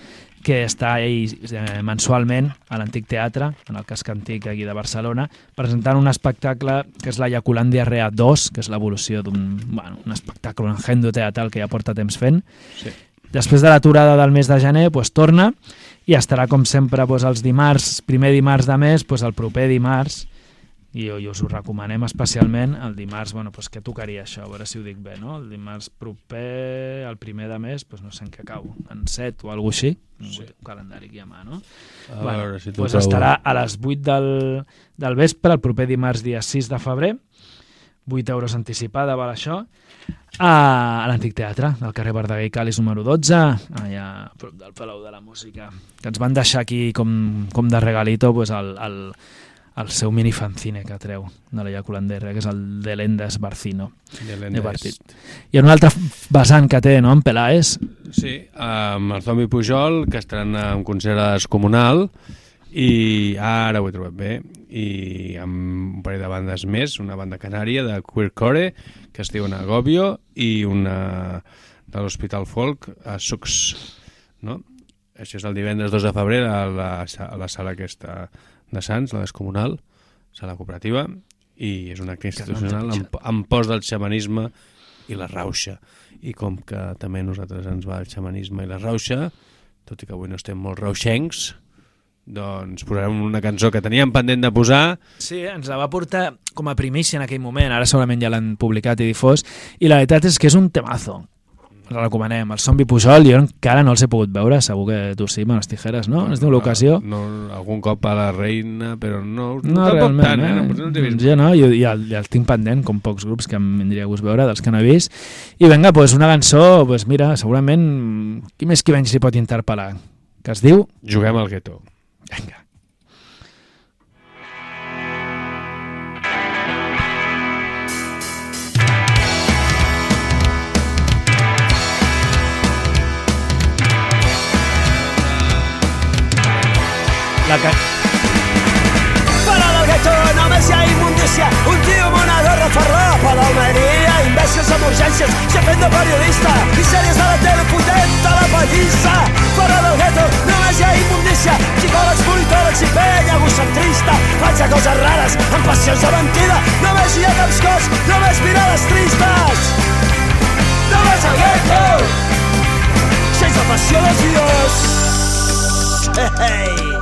que està ell eh, mensualment a l'Antic Teatre, en el casc antic aquí de Barcelona, presentant un espectacle que és la Yaculandia Rea 2, que és l'evolució d'un bueno, un espectacle, un agendo teatral que ja porta temps fent.
Sí.
Després de l'aturada del mes de gener, pues, torna i estarà, com sempre, pues, els dimarts, primer dimarts de mes, pues, el proper dimarts, i, i us ho recomanem especialment el dimarts, bueno, pues què tocaria això? A veure si ho dic bé, no? El dimarts proper, el primer de mes, pues no sé en què cau, en 7 o alguna així, sí. un calendari aquí a mà, no?
A
bueno,
veure si trobo.
estarà a les 8 del, del vespre, el proper dimarts dia 6 de febrer, 8 euros anticipada val això, a, a l'Antic Teatre, del carrer Verdaguer i Calis número 12, allà a prop del Palau de la Música, que ens van deixar aquí com, com de regalito pues, el, el, el seu mini fanzine que treu de la Yaculandera, que és el de l'Endes Barcino.
De
de partit. Hi ha un altre vessant que té, no?, en Pelaes.
Sí, amb el Zombie Pujol, que estaran en concert a Descomunal, i ara ho he trobat bé, i amb un parell de bandes més, una banda canària de Queercore, que es diu Agobio, i una de l'Hospital Folk, a Sux, no? Això és el divendres 2 de febrer a la, a la sala aquesta de Sants, la Descomunal, sala cooperativa, i és un acte institucional amb, amb post del xamanisme i la rauxa. I com que també nosaltres ens va el xamanisme i la rauxa, tot i que avui no estem molt rauxencs, doncs posarem una cançó que teníem pendent de posar,
Sí, ens la va portar com a primícia en aquell moment, ara segurament ja l'han publicat i difós, i la veritat és que és un temazo. La recomanem. El Zombie Pujol jo encara no els he pogut veure, segur que tu sí, amb les tijeres, no? És l'ocasió.
No, algun cop a la reina, però no,
No,
tampoc
realment,
tant, eh?
eh?
No, potser no t'he vist.
jo no, jo ja, el, ja el tinc pendent, com pocs grups que em vindria a gust veure, dels que no he vist. I vinga, pues una cançó, pues mira, segurament, qui més qui menys s'hi pot interpel·lar? Que es diu...
Juguem al gueto.
Vinga. La ca...
Fora del gueto només hi ha immundícia Un tio amb una gorra farlopa d'Almeria Imbècils amb urgències, se fent de periodista I sèries de la tele potent a la pallissa Fora del gueto només hi ha immundícia Psicòlegs, politòlegs i penya egocentrista Faig coses rares, amb passions de mentida Només hi ha caps cos, només mirades tristes Només el gueto. Sense passió dels dios Hey, hey.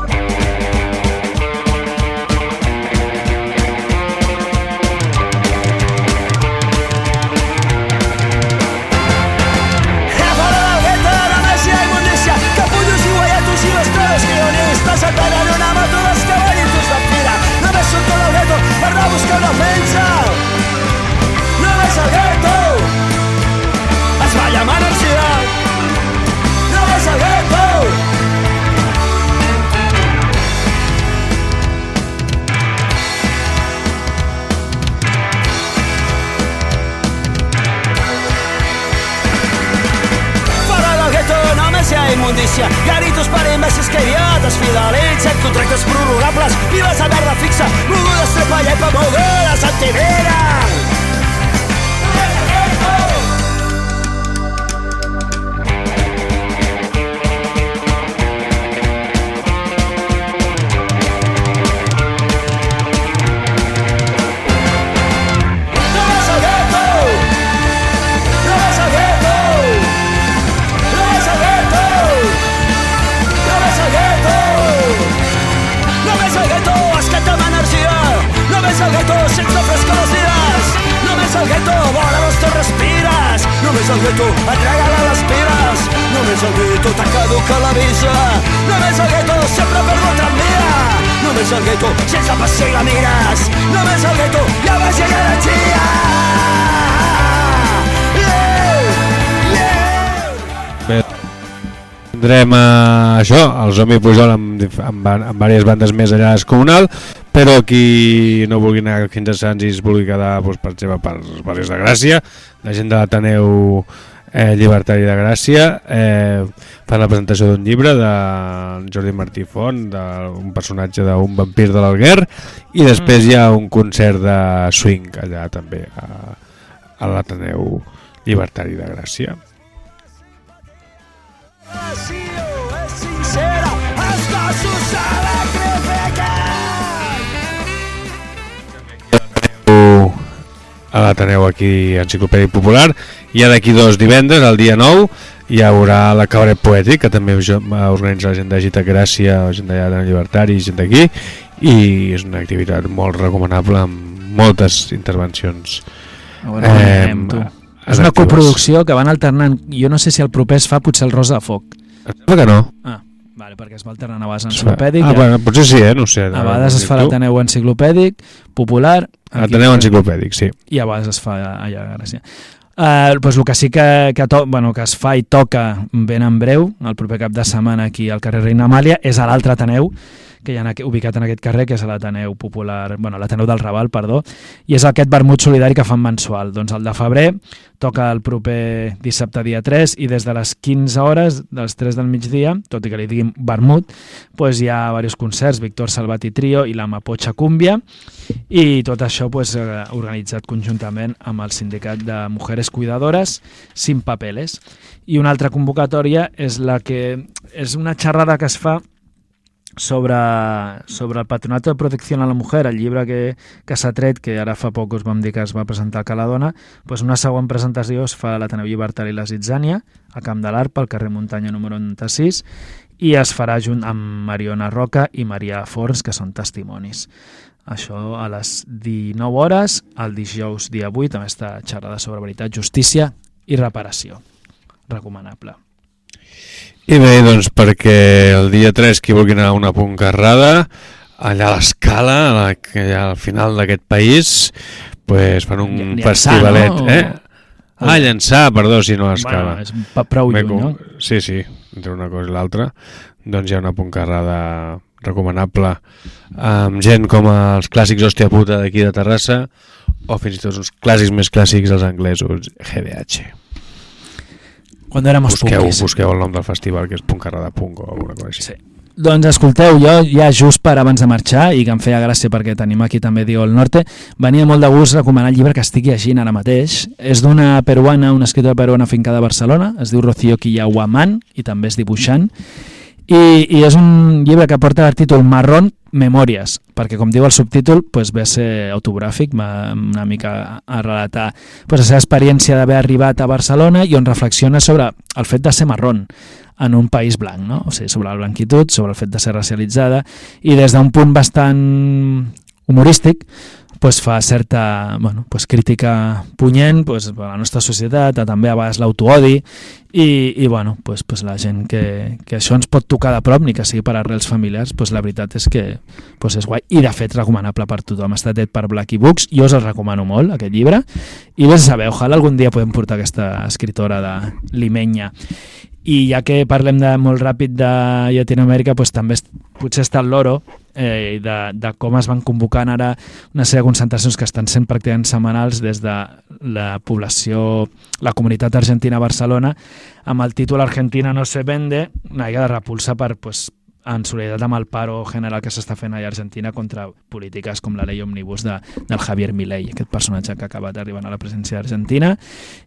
Tindrem uh, això, el Zombie Pujol amb, amb, amb diverses bandes més allà Descomunal, però qui no vulgui anar fins a Sants i es vulgui quedar doncs, per exemple, per barris de Gràcia, la gent de l'Ateneu eh, Llibertari de Gràcia, eh, fan la presentació d'un llibre de Jordi Martí Font, d'un personatge d'un vampir de l'Alguer, i després hi ha un concert de swing allà també, a, a l'Ateneu Llibertari de Gràcia. A l'Ateneu aquí Enciclopèdia Popular i d'aquí dos divendres, el dia 9 hi haurà la Cabaret Poètic que també organitza la gent de Gita Gràcia la gent d'allà de Llibertari, gent d'aquí i és una activitat molt recomanable amb moltes intervencions
A veure, anem, tu. És una coproducció que van alternant. Jo no sé si el proper es fa potser el Rosa de Foc.
Em sembla que no
Ah, vale, perquè es va alternant a vegades enciclopèdic,
ah, bueno, potser sí, eh? no sé
a vegades es fa l'Ateneu enciclopèdic, popular... aquí-
Ateneu Enciclopèdic, sí
i a vegades es fa allà Gràcia. Uh, pues el que sí que, que, to, bueno, que es fa i toca ben en breu, el proper cap de setmana aquí al carrer Reina Amàlia, és a l'altre Ateneu, que hi ha ubicat en aquest carrer, que és l'Ateneu Popular, bueno, l'Ateneu del Raval, perdó, i és aquest vermut solidari que fan mensual. Doncs el de febrer toca el proper dissabte dia 3 i des de les 15 hores, dels 3 del migdia, tot i que li diguin vermut, pues hi ha diversos concerts, Víctor Salvat i Trio i la Mapocha Cúmbia, i tot això eh, organitzat conjuntament amb el sindicat de Mujeres Cuidadores Sin Papeles. I una altra convocatòria és la que és una xerrada que es fa sobre, sobre el Patronato de Protecció a la Mujer, el llibre que, que s'ha tret, que ara fa poc us vam dir que es va presentar a Caladona, doncs una següent presentació es fa a l'Ateneu Llibertari la Zitzània, a Camp de l'Arp, al carrer Muntanya número 96, i es farà junt amb Mariona Roca i Maria Forns, que són testimonis. Això a les 19 hores, el dijous dia 8, amb aquesta xerrada sobre veritat, justícia i reparació. Recomanable.
I bé, doncs perquè el dia 3 qui vulgui anar a una puncarrada allà a l'escala, al final d'aquest país, pues fan un
Llançar,
festivalet.
no?
Eh? Ah, llançar, perdó, si no a l'escala.
Bueno, és prou lluny,
com-
no?
Sí, sí, entre una cosa i l'altra. Doncs hi ha una puncarrada recomanable amb gent com els clàssics Hòstia Puta d'aquí de Terrassa o fins i tot uns clàssics més clàssics, els anglesos, GBH.
Quan éramos
Busqueu,
punkis.
busqueu el nom del festival, que és Puncarrada Punk o alguna cosa així.
Sí. Doncs escolteu, jo ja just per abans de marxar, i que em feia gràcia perquè tenim aquí també Diego el Norte, venia molt de gust recomanar el llibre que estic llegint ara mateix. És d'una peruana, una escritora peruana fincada a Barcelona, es diu Rocío Quillahuamán, i també és dibuixant, i, i és un llibre que porta el títol Marrón Memòries, perquè com diu el subtítol pues, ve a ser autogràfic, va una mica a relatar pues, la seva experiència d'haver arribat a Barcelona i on reflexiona sobre el fet de ser marrón en un país blanc, no? o sigui, sobre la blanquitud, sobre el fet de ser racialitzada, i des d'un punt bastant humorístic, pues fa certa bueno, pues crítica punyent pues, a la nostra societat, a també a vegades l'autoodi i, i bueno, pues, pues la gent que, que això ens pot tocar de prop ni que sigui per arrels familiars, pues la veritat és que pues és guai. I de fet recomanable per tothom. Està tret per Blacky Books, jo us el recomano molt aquest llibre. I vés a saber, ojalà algun dia podem portar aquesta escritora de Limenya. I ja que parlem de molt ràpid de Llatinoamèrica, doncs també potser està el loro eh, de, de com es van convocant ara una sèrie de concentracions que estan sent pràcticament setmanals des de la població, la comunitat argentina a Barcelona, amb el títol Argentina no se vende, una mica de repulsa per, pues, en solidaritat amb el paro general que s'està fent a Argentina contra polítiques com la llei Omnibus de, del Javier Milei, aquest personatge que ha acabat arribant a la presència d'Argentina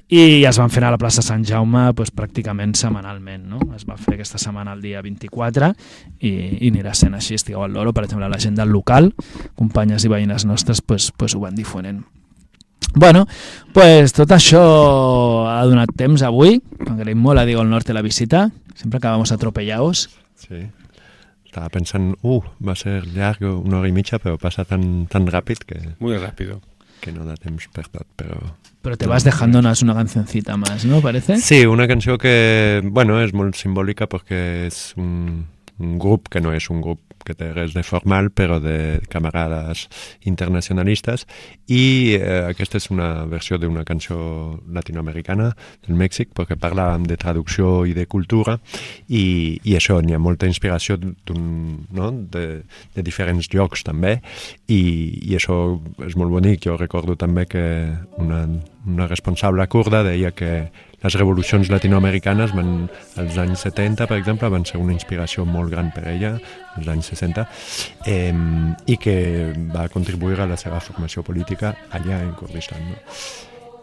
i es van fer a la plaça Sant Jaume doncs, pràcticament setmanalment. No? Es va fer aquesta setmana el dia 24 i, i anirà sent així. Estigueu al loro, per exemple, la gent del local, companyes i veïnes nostres, pues, pues ho van difonent. Bueno, pues tot això ha donat temps avui. Agraïm molt a Diego el Norte la visita. Sempre acabamos atropellados.
Sí. Estaba pensando, uh, va a ser largo, una hora y media, pero pasa tan, tan rápido que,
Muy rápido.
que no da temps per tot, però...
Pero te
No,
vas dejándonos una cancioncita más, ¿no? Parece.
Sí, una canció que, bueno, és molt simbòlica perquè és un, un grup que no és un grup que té res de formal, però de camarades internacionalistes, i eh, aquesta és una versió d'una cançó latinoamericana del Mèxic, perquè parlàvem de traducció i de cultura, i, i això, n'hi ha molta inspiració no? de, de diferents llocs també, i, i això és molt bonic. Jo recordo també que una, una responsable kurda deia que les revolucions latinoamericanes van, als anys 70, per exemple, van ser una inspiració molt gran per ella, als anys 60, eh, i que va contribuir a la seva formació política allà en Kurdistan. No?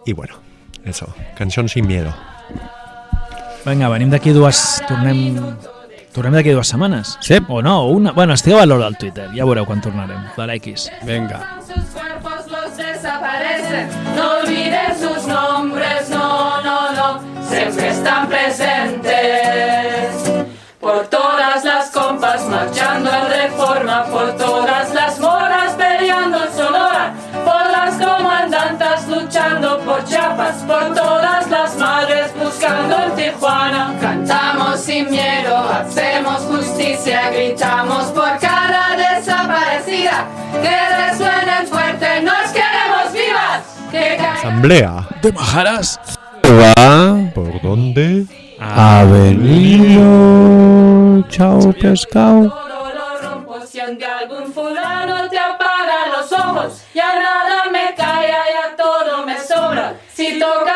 I bueno, eso, cançons sin miedo.
Vinga, venim d'aquí dues... Tornem, tornem d'aquí dues setmanes.
Sí.
O no, o una... Bueno, estigueu a l'hora al Twitter, ja veureu quan tornarem. De l'X.
Vinga.
Sus cuerpos los desaparecen. No olviden sus nombres, no, no, no. Siempre están presentes. Por todas las compas marchando en reforma, por todas las moras peleando en Sonora, por las comandantas luchando por Chiapas, por todas las madres buscando en Tijuana. Cantamos sin miedo, hacemos justicia, gritamos por cada desaparecida. Que resuenen fuerte, nos queremos vivas. Que caigan
Asamblea.
De Majaras.
Va
¿Por dónde?
a venir. Chao, pescado.
Rompo si ante algún fulano te apaga los ojos. Ya nada me calla, ya todo me sobra. Si toca